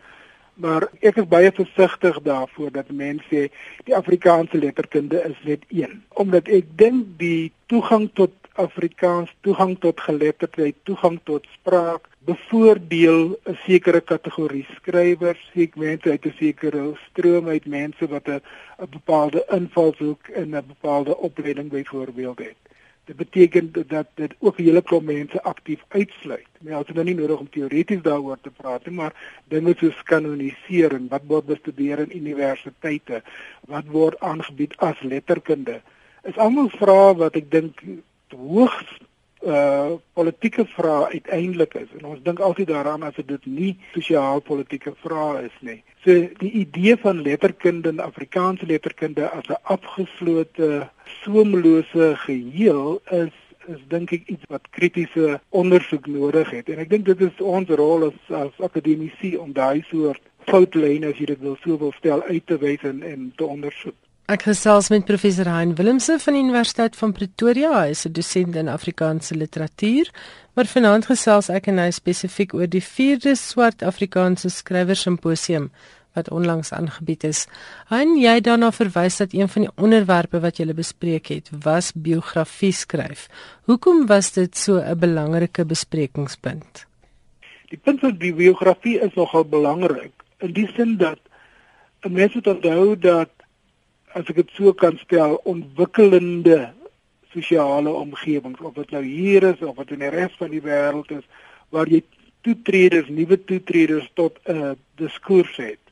maar ek is baie versigtig daarvoor dat mense sê die Afrikaanse letterkunde is net een omdat ek dink die toegang tot Afrikaans, toegang tot geletterdheid, toegang tot spraak bevoordeel 'n sekere kategorie skrywers, seker mense uit 'n sekere stroom uit mense wat 'n 'n bepaalde invalshoek en 'n bepaalde opleiding byvoorbeeld het. Dit beteken dat dit ook 'n hele klomp mense aktief uitsluit. Nou ja, ons het nou nie nodig om teoreties daaroor te praat nie, maar dinge soos kanonisering, wat word bestudeer in universiteite, wat word aangebied as letterkunde, is almal vrae wat ek dink hoogs uh politieke vrae uiteindelik is en ons dink altyd daaraan as dit nie sosiaal-politieke vrae is nie. So die idee van letterkunde en Afrikaanse letterkunde as 'n afgeslote soemlose geheel is is dink ek iets wat kritiese ondersoek nodig het en ek dink dit is ons rol as as akademici om daai soort foutlyne as jy dit wil sou wil stel uit te wys en en te ondersoek. Ek gesels met professor Hein Willemse van die Universiteit van Pretoria. Hy is 'n dosent in Afrikaanse literatuur, maar vanaand gesels ek en hy spesifiek oor die 4de swart Afrikaanse skrywer simposium wat onlangs aangebied is. Hein, jy daarna verwys dat een van die onderwerpe wat jy bespreek het, was biografie skryf. Hoekom was dit so 'n belangrike besprekingspunt? Die punt van biografie is nogal belangrik in die sin dat 'n mens moet onthou dat as ek dit so kan stel, ontwikkelende sosiale omgewings of dit nou hier is of wat in die res van die wêreld is waar jy toetreders, nuwe toetreders tot 'n uh, diskurs het.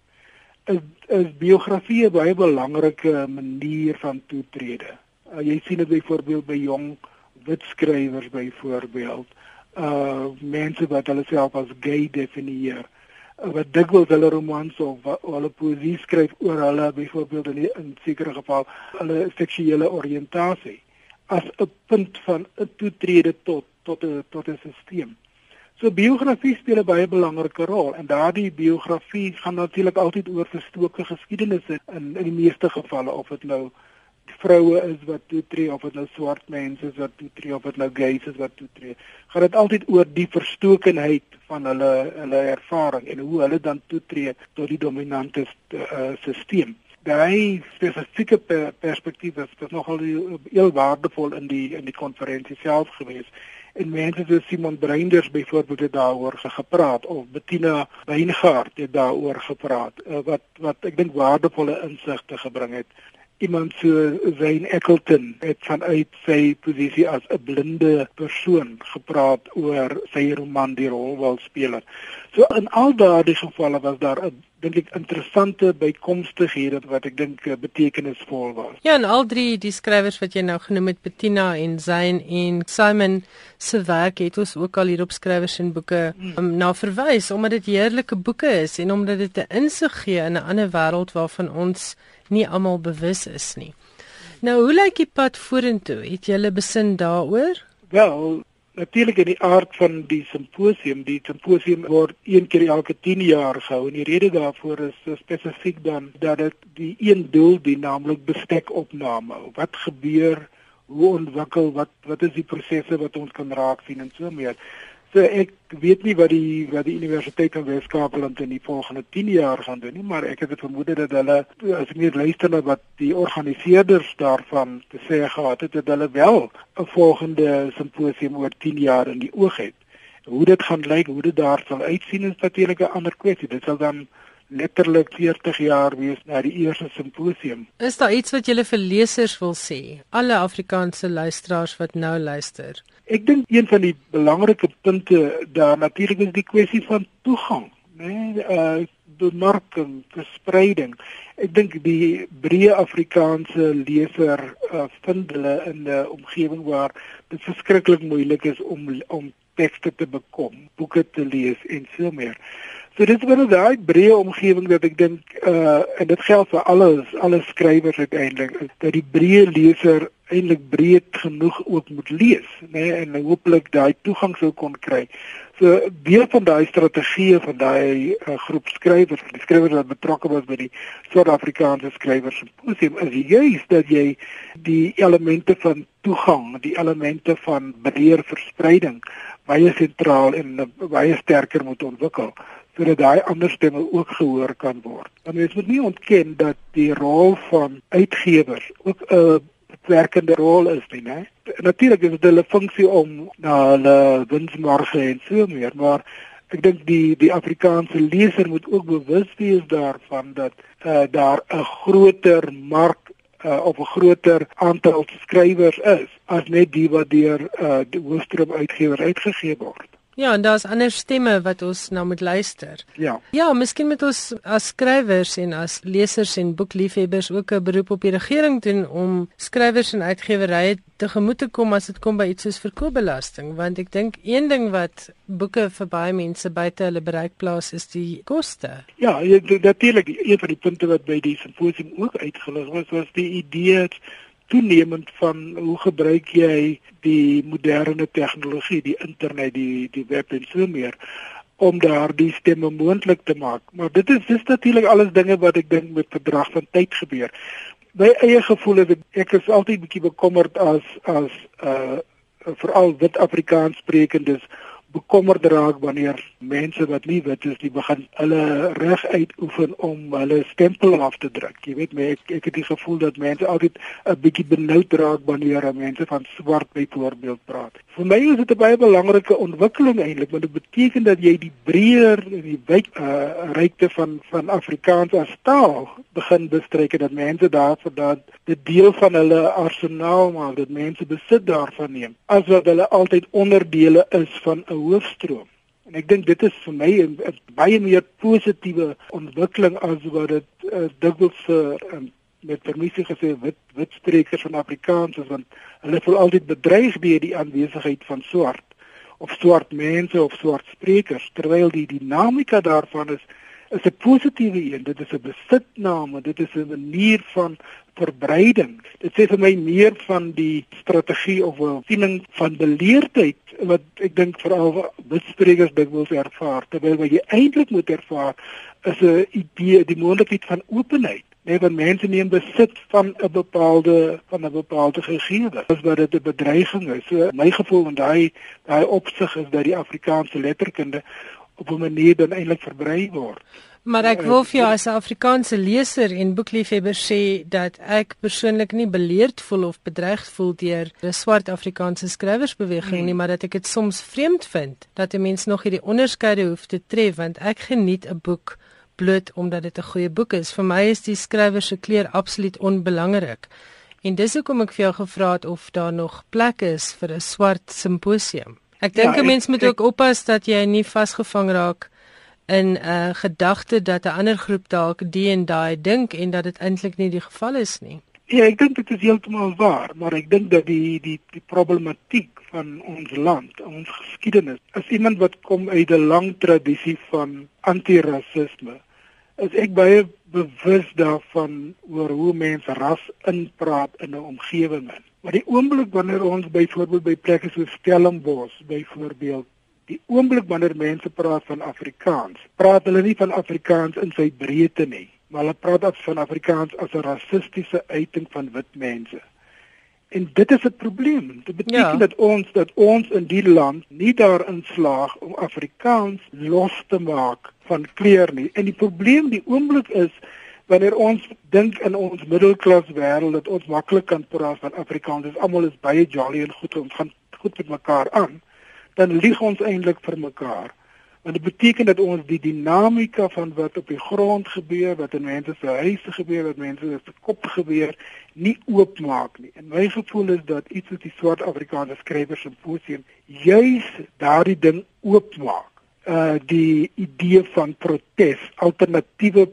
Is, is biografie 'n baie belangrike manier van toetrede. Uh, jy sien dit byvoorbeeld by jong wit skrywers byvoorbeeld, uh mense wat hulle self as gay definieer wat dikwels hulle romans of hulle poesie skryf oor hulle byvoorbeeld in 'n sekere geval hulle seksuele oriëntasie as 'n punt van 'n toetrede tot tot 'n tot 'n stelsel. So biografie speel 'n baie belangrike rol en daardie biografie gaan natuurlik altyd oor verstoke geskiedenisse in in die meeste gevalle of dit nou vroue is wat toetree of dit nou swart mense is wat toetree of dit nou gays is wat toetree. Gaan dit altyd oor die verstokenheid van hulle hulle ervaring en hoe hulle dan toetree tot die dominante uh, stelsel. Daai spesifieke per perspektief is, is nogal heel waardevol in die in die konferensie self gewees. En mense soos Simon Breinders byvoorbeeld het daaroor gepraat of Bettina Weingaard het daaroor gepraat uh, wat wat ek dink waardevolle insigte gebring het. Iemand so Wayne Eccleton het vanuit sy posisie as 'n blinde persoon gepraat oor sy roman Die Rolwalspeler. So in al daardie gevalle was daar 'n dink ek interessante bykomstighede wat ek dink eh, betekenisvol was. Ja, en al drie die skrywers wat jy nou genoem het, Bettina en Zayn en Simon se werk het ons ook al hier op skrywers en boeke um, na verwys omdat dit heerlike boeke is en omdat dit 'n insig gee in 'n ander wêreld waarvan ons nie almal bewus is nie. Nou, hoe lyk die pad vorentoe? Het jy 'n besin daaroor? Wel, natuurlik in die aard van die simposium, die simposium word een keer elke 10 jaar gehou en die rede daarvoor is spesifiek dan dat dit die een doel dien, naamlik bestekopname. Wat gebeur? Hoe ontwikkel wat wat is die prosesse wat ons kan raak sien en so meer. So ek weet nie wat die wat die Universiteit van Weskaapland in die volgende 10 jaar gaan doen nie, maar ek het dit vermoed dat hulle as ek net luister na wat die organiseerders daarvan te sê gehad het, dat hulle wel 'n volgende simposium oor 10 jaar in die oog het. Hoe dit gaan lyk, hoe dit daar sal uitsien is natuurlik 'n ander kwessie. Dit sal dan letterlik 40 jaar wees na die eerste simposium. Is daar iets wat julle vir lesers wil sê? Alle Afrikaanse luisteraars wat nou luister. Ek dink een van die belangrike punte daar natuurlik is die kwessie van toegang, né? Nee, uh bemarking, verspreiding. Ek dink die breë Afrikaanse leser uh, vind hulle in 'n omgewing waar dit verskriklik moeilik is om om tekste te bekom, boeke te lees en so meer. So dit is binne daai breë omgewing dat ek dink uh en dit geld vir alles alle skrywers uiteindelik dat die breë leser eintlik breed genoeg ook moet lees, né, nee, en hooplik daai toegang sou kon kry. So deel van daai strategie van daai uh, groep skrywers, die skrywers wat betrokke was by die Suid-Afrikaanse skrywers simposium is juis dat jy die elemente van toegang, die elemente van breër verspreiding baie sentraal en baie sterker moet ontwikkel sodat daai ander stemme ook gehoor kan word. Want mens moet nie ontken dat die rol van uitgewers ook 'n werkende rol is nie, né? Natuurlik is dit hulle funksie om na hulle winsmarge en so meer, maar ek dink die die Afrikaanse leser moet ook bewus wees daarvan dat uh, daar 'n groter mark uh, of 'n groter aantal skrywers is as net die wat deur uh, die hoofstroom uitgewer uitgegee word. Ja, en daar's ander stemme wat ons nou moet luister. Ja. Ja, miskien moet ons as skrywers en as lesers en boekliefhebbers ook 'n beroep op die regering doen om skrywers en uitgewerye te gemoet te kom as dit kom by iets soos verkoopbelasting, want ek dink een ding wat boeke vir baie mense buite hulle bereik plaas is die koste. Ja, natuurlik een van die punte wat by die simposium ook uitgelig was, was die idee toenemend van hoe gebruik jy die moderne tegnologie, die internet, die die web en so meer om daardie stemme moontlik te maak. Maar dit is dis natuurlik alles dinge wat ek dink met verdrag van tyd gebeur. My eie gevoel is ek is altyd bietjie bekommerd as as uh veral wit Afrikaans sprekendes bekommerd raak wanneer mense wat nie wit is, die begin hulle reg uitoefen om hulle stempel af te druk. Jy weet, my, ek, ek het die gevoel dat mense altyd 'n bietjie benoud raak wanneer mense van swart byvoorbeeld praat. Vir my is dit 'n baie belangrike ontwikkeling eintlik, want dit beteken dat jy die breër en die wyd uh, rykte van van Afrikaans as taal begin bestryk en dat mense daarvoor dat dit deel van hulle arsenaal maak, dat mense besit daarvan neem, asof hulle altyd onderdele is van 'n hoofstroom. En ek dink dit is vir my 'n baie meer positiewe ontwikkeling as wat dit uh, dikwels vir uh, met permissie gesê wit wit sprekers van Afrikaans is want hulle voel altyd bedreig deur die aanwesigheid van swart of swart mense of swart sprekers terwyl die dinamika daarvan is is 'n positiewe een. Dit is 'n besitname, dit is 'n manier van verbreiding. Dit sê vir my meer van die strategie of 'n siening van beleerdheid wat ek dink veral witsprekers dikwels ervaar terwyl wat jy eintlik moet ervaar is 'n idee, die moontlikheid van openheid. Nee, want mense neem besit van 'n bepaalde van 'n bepaalde gegewe. Dis wat dit 'n bedreiging is. So my gevoel en daai daai opsig is dat die Afrikaanse letterkunde op 'n manier dan eintlik verbrei word. Maar ek wil vir jou as 'n Afrikaanse leser en boekliefhebber sê dat ek persoonlik nie beleerd voel of bedreig voel deur 'n swart Afrikaanse skrywersbeweging hmm. nie, maar dat ek dit soms vreemd vind dat 'n mens nog hierdie onderskeide hoef te tref want ek geniet 'n boek bloot omdat dit 'n goeie boek is. Vir my is die skrywer se kleur absoluut onbelangrik. En dis hoekom ek vir jou gevra het of daar nog plek is vir 'n swart simposium. Ek dink ja, 'n mens moet ek, ook oppas dat jy nie vasgevang raak in 'n uh, gedagte dat 'n ander groep dalk die en daai dink en dat dit eintlik nie die geval is nie. Ja, ek dink dit is heeltemal waar, maar ek dink dat die die die problematiek van ons land, ons geskiedenis, as iemand wat kom uit 'n lang tradisie van anti-rassisme, is ek baie bewus daarvan oor hoe mense ras inpraat in 'n omgewing. Maar die oomblik wanneer ons byvoorbeeld by plekke soos Stellenbosch byvoorbeeld die oomblik wanneer mense praat van Afrikaans, praat hulle nie van Afrikaans in sy breedte nie, maar hulle praat af van Afrikaans as 'n rassistiese uiting van wit mense. En dit is 'n probleem. Dit beteken ja. dat ons dat ons in die land nie daarin slaag om Afrikaans los te maak van kleur nie. En die probleem die oomblik is wanneer ons dink in ons middelklas wêreld dat ons maklik kan praat van Afrikaans. Dis almal is baie jolly en goed ons gaan goed met mekaar aan dan lieg ons eintlik vir mekaar. Want dit beteken dat ons die dinamika van wat op die grond gebeur, wat in mense se huise gebeur, wat mense se kop gebeur, nie oopmaak nie. En my gevoel is dat iets wat die swart Afrikaanse skrywers simposium juis daardie ding oopmaak. Uh die idee van protes, alternatiewe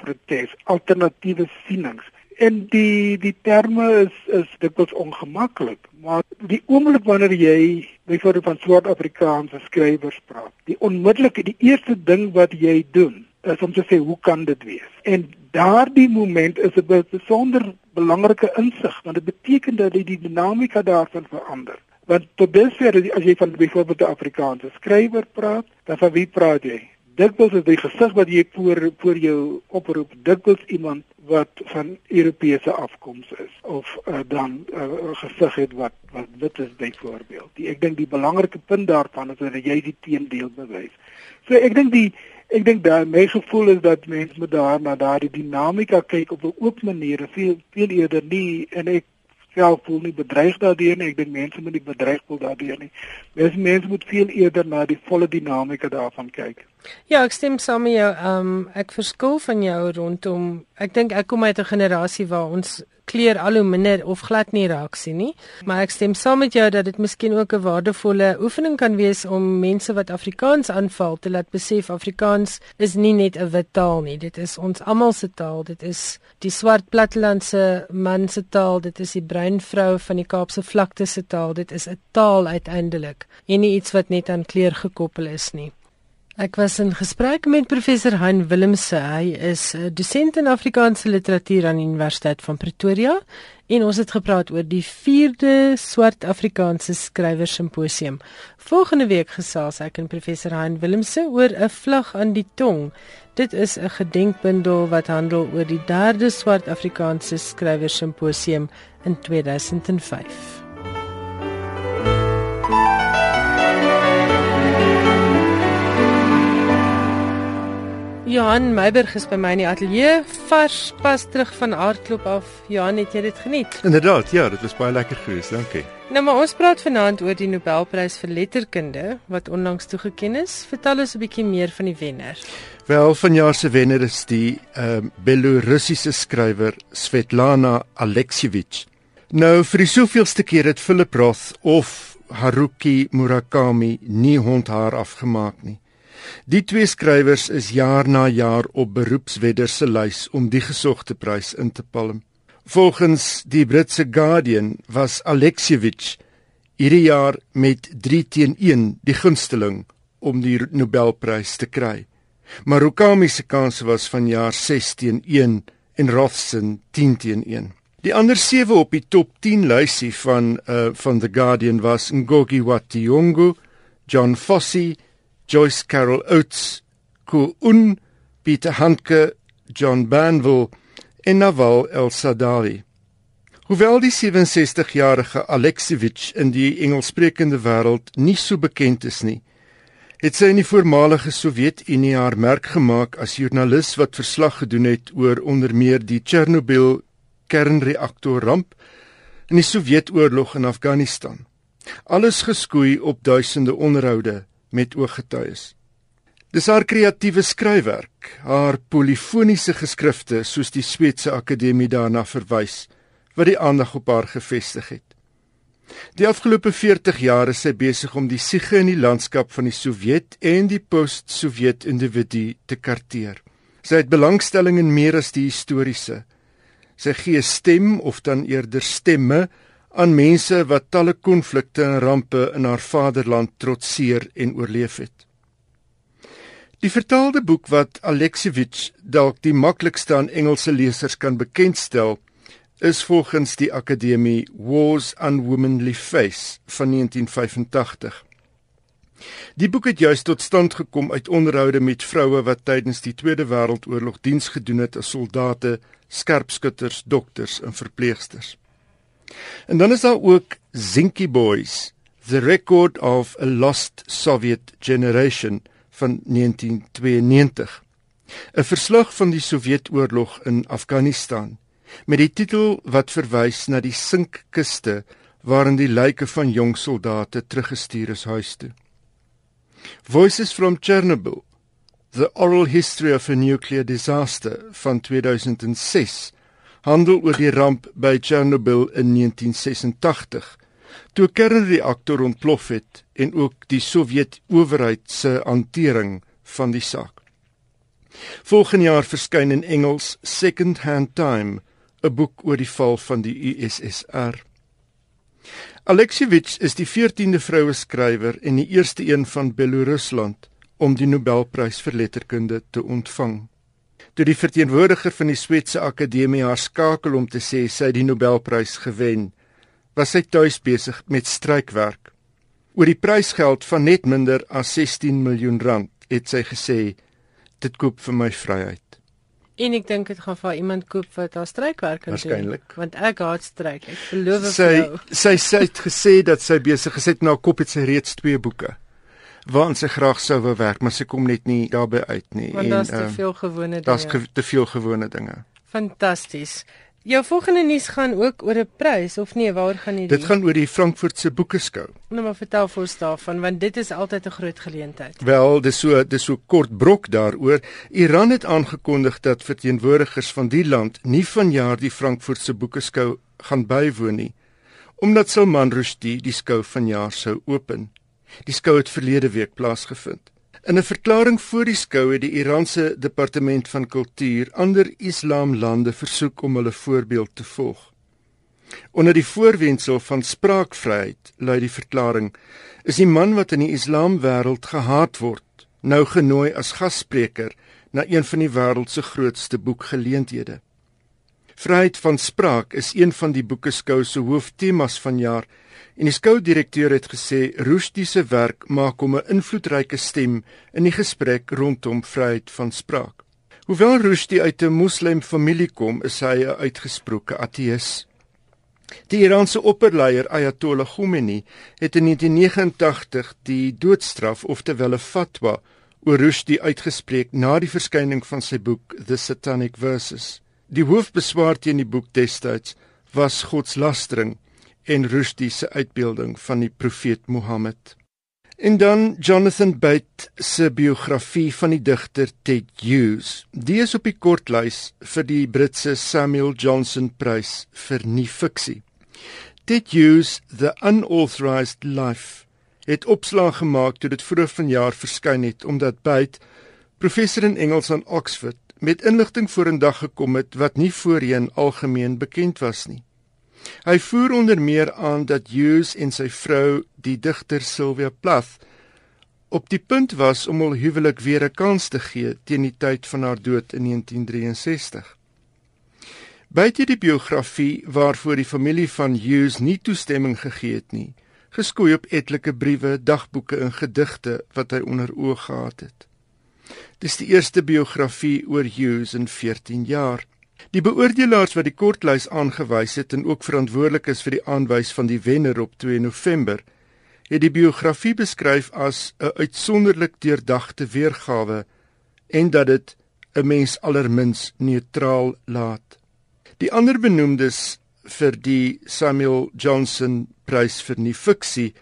protes, alternatiewe sienings en die die terme is is dikwels ongemaklik maar die oomblik wanneer jy byvoorbeeld van swart Afrikaanse skrywers praat die onmiddellike die eerste ding wat jy doen is om te sê hoe kan dit wees? En daardie moment is 'n besonder belangrike insig want dit beteken dat die, die dinamika daarvan verander. Want tot dusver as jy van byvoorbeeld 'n Afrikaanse skrywer praat dan van wie praat jy? Dikwels is die gesig wat jy voor voor jou oproep dikwels iemand wat van Europese afkoms is of uh, dan 'n uh, gesig het wat wat wit is byvoorbeeld. Die ek dink die belangrike punt daarvan is dat jy die teendeel bewys. So ek dink die ek dink daai my gevoel is dat mense moet daar na daardie dinamika kyk op 'n oop manier, veel veel eerder nie en ek self voel nie bedreig daardeur nie. Ek dink mense moet nie bedreig voel daardeur nie. Mense mense moet veel eerder na die volle dinamika daarvan kyk. Ja, ek stem saam met jou. Ehm um, ek verskil van jou rondom ek dink ek kom uit 'n generasie waar ons kleur al hoe minder of glad nie raak sien nie. Maar ek stem saam met jou dat dit miskien ook 'n waardevolle oefening kan wees om mense wat Afrikaans aanval te laat besef Afrikaans is nie net 'n wit taal nie. Dit is ons almal se taal. Dit is die swart plattelandse man se taal. Dit is die bruin vrou van die Kaapse vlakte se taal. Dit is 'n taal uiteindelik en nie iets wat net aan kleur gekoppel is nie. Ek was in gesprek met professor Han Willemse. Hy is 'n dosent in Afrikaanse literatuur aan die Universiteit van Pretoria en ons het gepraat oor die 4de Swart Afrikaanse Skrywers Simposium. Volgende week gesels ek en professor Han Willemse oor 'n vlag aan die tong. Dit is 'n gedenkbundel wat handel oor die 3de Swart Afrikaanse Skrywers Simposium in 2005. Johan Meiberg is by my in die ateljee vars pas terug van aardklop af. Johan, het jy dit geniet? Inderdaad, ja, dit was baie lekker geweest. Dankie. Nou maar ons praat vanaand oor die Nobelprys vir letterkunde wat onlangs toegekend is. Vertel ons 'n bietjie meer van die wenner. Wel, vanjaar se wenner is die ehm uh, Belorussiese skrywer Svetlana Alexievich. Nou vir die soveelste keer het Philip Roth of Haruki Murakami nie hond haar afgemaak nie. Die twee skrywers is jaar na jaar op beroepswedders se lys om die gesogte prys in te palm. Volgens die Britse Guardian was Alexievich hierdie jaar met 3 teen 1 die gunsteling om die Nobelprys te kry. Marukami se kans was vanjaar 6 teen 1 en Rothsen 10 teen 1. Die ander sewe op die top 10 lysie van uh van the Guardian was Ngogi wa Thiong'o, John Fossey, Joyce Carol Oates, Ko Un, Peter Handke, John Banville en Naval El Sadawi. Hoewel die 67-jarige Alexievich in die Engelssprekende wêreld nie so bekend is nie, het sy in die voormalige Sowjetunie haar merk gemaak as joernalis wat verslag gedoen het oor onder meer die Chernobyl kernreaktorramp in die Sowjetoorlog in Afghanistan. Alles geskoei op duisende onderhoude met ooggetuies. Dis haar kreatiewe skryfwerk, haar polifoniese geskrifte soos die Sweedse Akademie daarna verwys, wat die aandag op haar gefestig het. Die afgelope 40 jaar is sy besig om die siege in die landskap van die Sowjet en die post-Sowjet individu te karteer. Sy het belangstelling in meer as die historiese. Sy gee stem of dan eerder stemme aan mense wat talle konflikte en rampe in haar vaderland trotseer en oorleef het. Die vertaalde boek wat Alexievich dalk die maklikste aan Engelse lesers kan bekendstel, is volgens die Akademie Wars Unwomanly Face van 1985. Die boek het juis tot stand gekom uit onderhoude met vroue wat tydens die Tweede Wêreldoorlog diens gedoen het as soldate, skerpskutters, dokters en verpleegsters. En dan is daar ook Zinky Boys, The Record of a Lost Soviet Generation van 1992. 'n Verslag van die Sowjetoorlog in Afghanistan met die titel wat verwys na die sinkkiste waarin die lyke van jong soldate teruggestuur is huis toe. Voices from Chernobyl The Oral History of a Nuclear Disaster van 2006 handel oor die ramp by Chernobyl in 1986 toe 'n kernreaktor ontplof het en ook die Sowjet-owerheid se hantering van die saak. Volgende jaar verskyn in Engels Second Hand Time, 'n boek oor die val van die USSR. Alexievich is die 14de vroue skrywer en die eerste een van Belarusland om die Nobelprys vir letterkunde te ontvang. Toe die verteenwoordiger van die Swetse Akademie haar skakel om te sê sy het die Nobelprys gewen, was sy tuis besig met strykwerk. Oor die prysgeld van net minder as 16 miljoen rand het sy gesê dit koop vir my vryheid. En ek dink dit gaan vir iemand koop wat haar strykwerk kan doen. Want ek haat stryk. Ek beloof sy, vir jou. Sy sy het gesê dat sy besig gesit na 'n kop het sy reeds twee boeke waaraan sy graag sou wou werk, maar sy kom net nie daarbey uit nie. Want daar's te uh, veel gewone dinge. Daar's te veel gewone dinge. Fantasties. Jou volgende nuus gaan ook oor 'n prys of nee, waaroor gaan dit? Dit gaan oor die Frankfurtse Boekeskou. Nou maar vertel vir ons daarvan want dit is altyd 'n groot geleentheid. Wel, dis so dis so kort brok daaroor. Iran het aangekondig dat verteenwoordigers van die land nie vanjaar die Frankfurtse Boekeskou gaan bywoon nie omdat Salman Rushdie die skou vanjaar sou open. Die skou het verlede week plaasgevind. In 'n verklaring voor die skou het die Iranse Departement van Kultuur ander Islamlande versoek om hulle voorbeeld te volg. Onder die voorwendsel van spraakvryheid, lui die verklaring, is die man wat in die Islamwêreld gehaat word, nou genooi as gasspreker na een van die wêreld se grootste boekgeleenthede. Vryheid van spraak is een van die boekeskou se hooftemas vanjaar En die skoudirekteur het gesê Rushdie se werk maak hom 'n invloedryke stem in die gesprek rondom vryheid van spraak. Hoewel Rushdie uit 'n moslim familie kom, is hy 'n uitgesproke ateïs. Die Iranse opperleier Ayatollah Khomeini het in 1989 die doodstraf oftewel 'n fatwa oor Rushdie uitgespreek na die verskyning van sy boek The Satanic Verses. Die hoofbeswaar teen die boek destyds was godslastering en Rushdie se uitbeelding van die profeet Mohammed. En dan Jonathan Bate se biografie van die digter Ted Hughes. Die is op die kortlys vir die Britse Samuel Johnson Prys vir nuwe fiksie. Ted Hughes The Unauthorized Life het opslag gemaak toe dit vroeër vanjaar verskyn het omdat Bate professor in Engels aan Oxford met inligting vorendag gekom het wat nie voorheen algemeen bekend was nie. Hy voer onder meer aan dat Hughes en sy vrou, die digter Sylvia Plath, op die punt was om hul huwelik weer 'n kans te gee teen die tyd van haar dood in 1963. Buite die biografie waarvoor die familie van Hughes nie toestemming gegee het nie, geskoei op etlike briewe, dagboeke en gedigte wat hy onder oog gehad het. Dis die eerste biografie oor Hughes in 14 jaar. Die beoordelaars wat die kortlys aangewys het en ook verantwoordelik is vir die aanwys van die wenner op 2 November, het die biografie beskryf as 'n uitsonderlik deurdagte weergawe en dat dit 'n mens allermins neutraal laat. Die ander benoemdes vir die Samuel Johnson Prys vir nuwe fiksie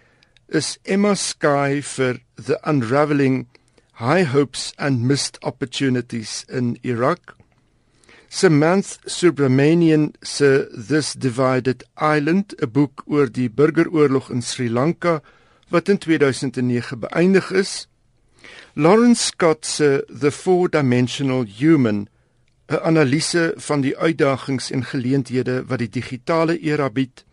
is Emma Sky vir The Unravelling High Hopes and Missed Opportunities in Iraq. Samantha Subramanian se This Divided Island, 'n boek oor die burgeroorlog in Sri Lanka wat in 2009 beëindig is. Lawrence Scott se The Four-Dimensional Human, 'n analise van die uitdagings en geleenthede wat die digitale era bied.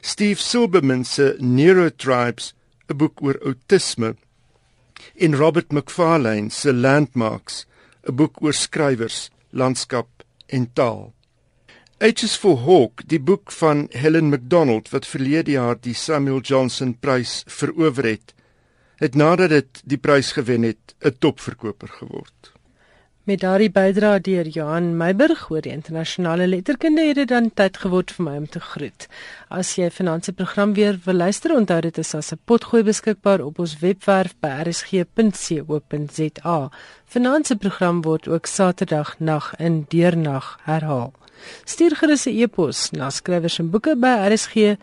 Steve Silberman se Neurotribes, 'n boek oor outisme. En Robert McFarlane se Landmarks, 'n boek oor skrywers, landskap en taal. H is for Hawk, die boek van Helen MacDonald wat verlede jaar die Samuel Johnson Prys verower het, het nadat dit die prys gewen het, 'n topverkoper geword. Met daardie bydrae deur Johan Meiburg oor die internasionale letterkunde het dit dan tyd geword vir my om te groet. As jy finansie program weer wil luister, onthou dit is as 'n potgooi beskikbaar op ons webwerf by rsg.co.za. Finansie program word ook Saterdag nag in deernag herhaal. Stuur gerus 'n e-pos na skrywers en boeke by rsg.co.za.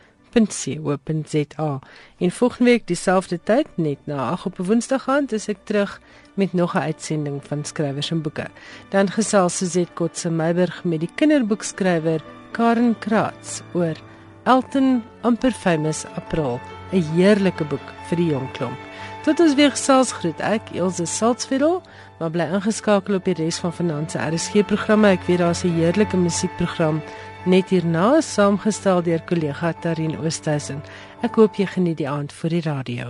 En volgende week dieselfde tyd net na 8 op 'n Woensdag aand is ek terug met nog 'n uitsending van skrywers en boeke. Dan gesels Suzette Kotse Meiburg met die kinderboekskrywer Karen Kratz oor Elton amper famous April, 'n heerlike boek vir die jong klomp. Tot ons weer gesels groet ek Elsje Salzveld, maar bly ingeskakel op die res van Finansie RSG programme. Ek weet daar's 'n heerlike musiekprogram net hierna saamgestel deur kollega Tarin Oosthuizen. Ek hoop jy geniet die aand vir die radio.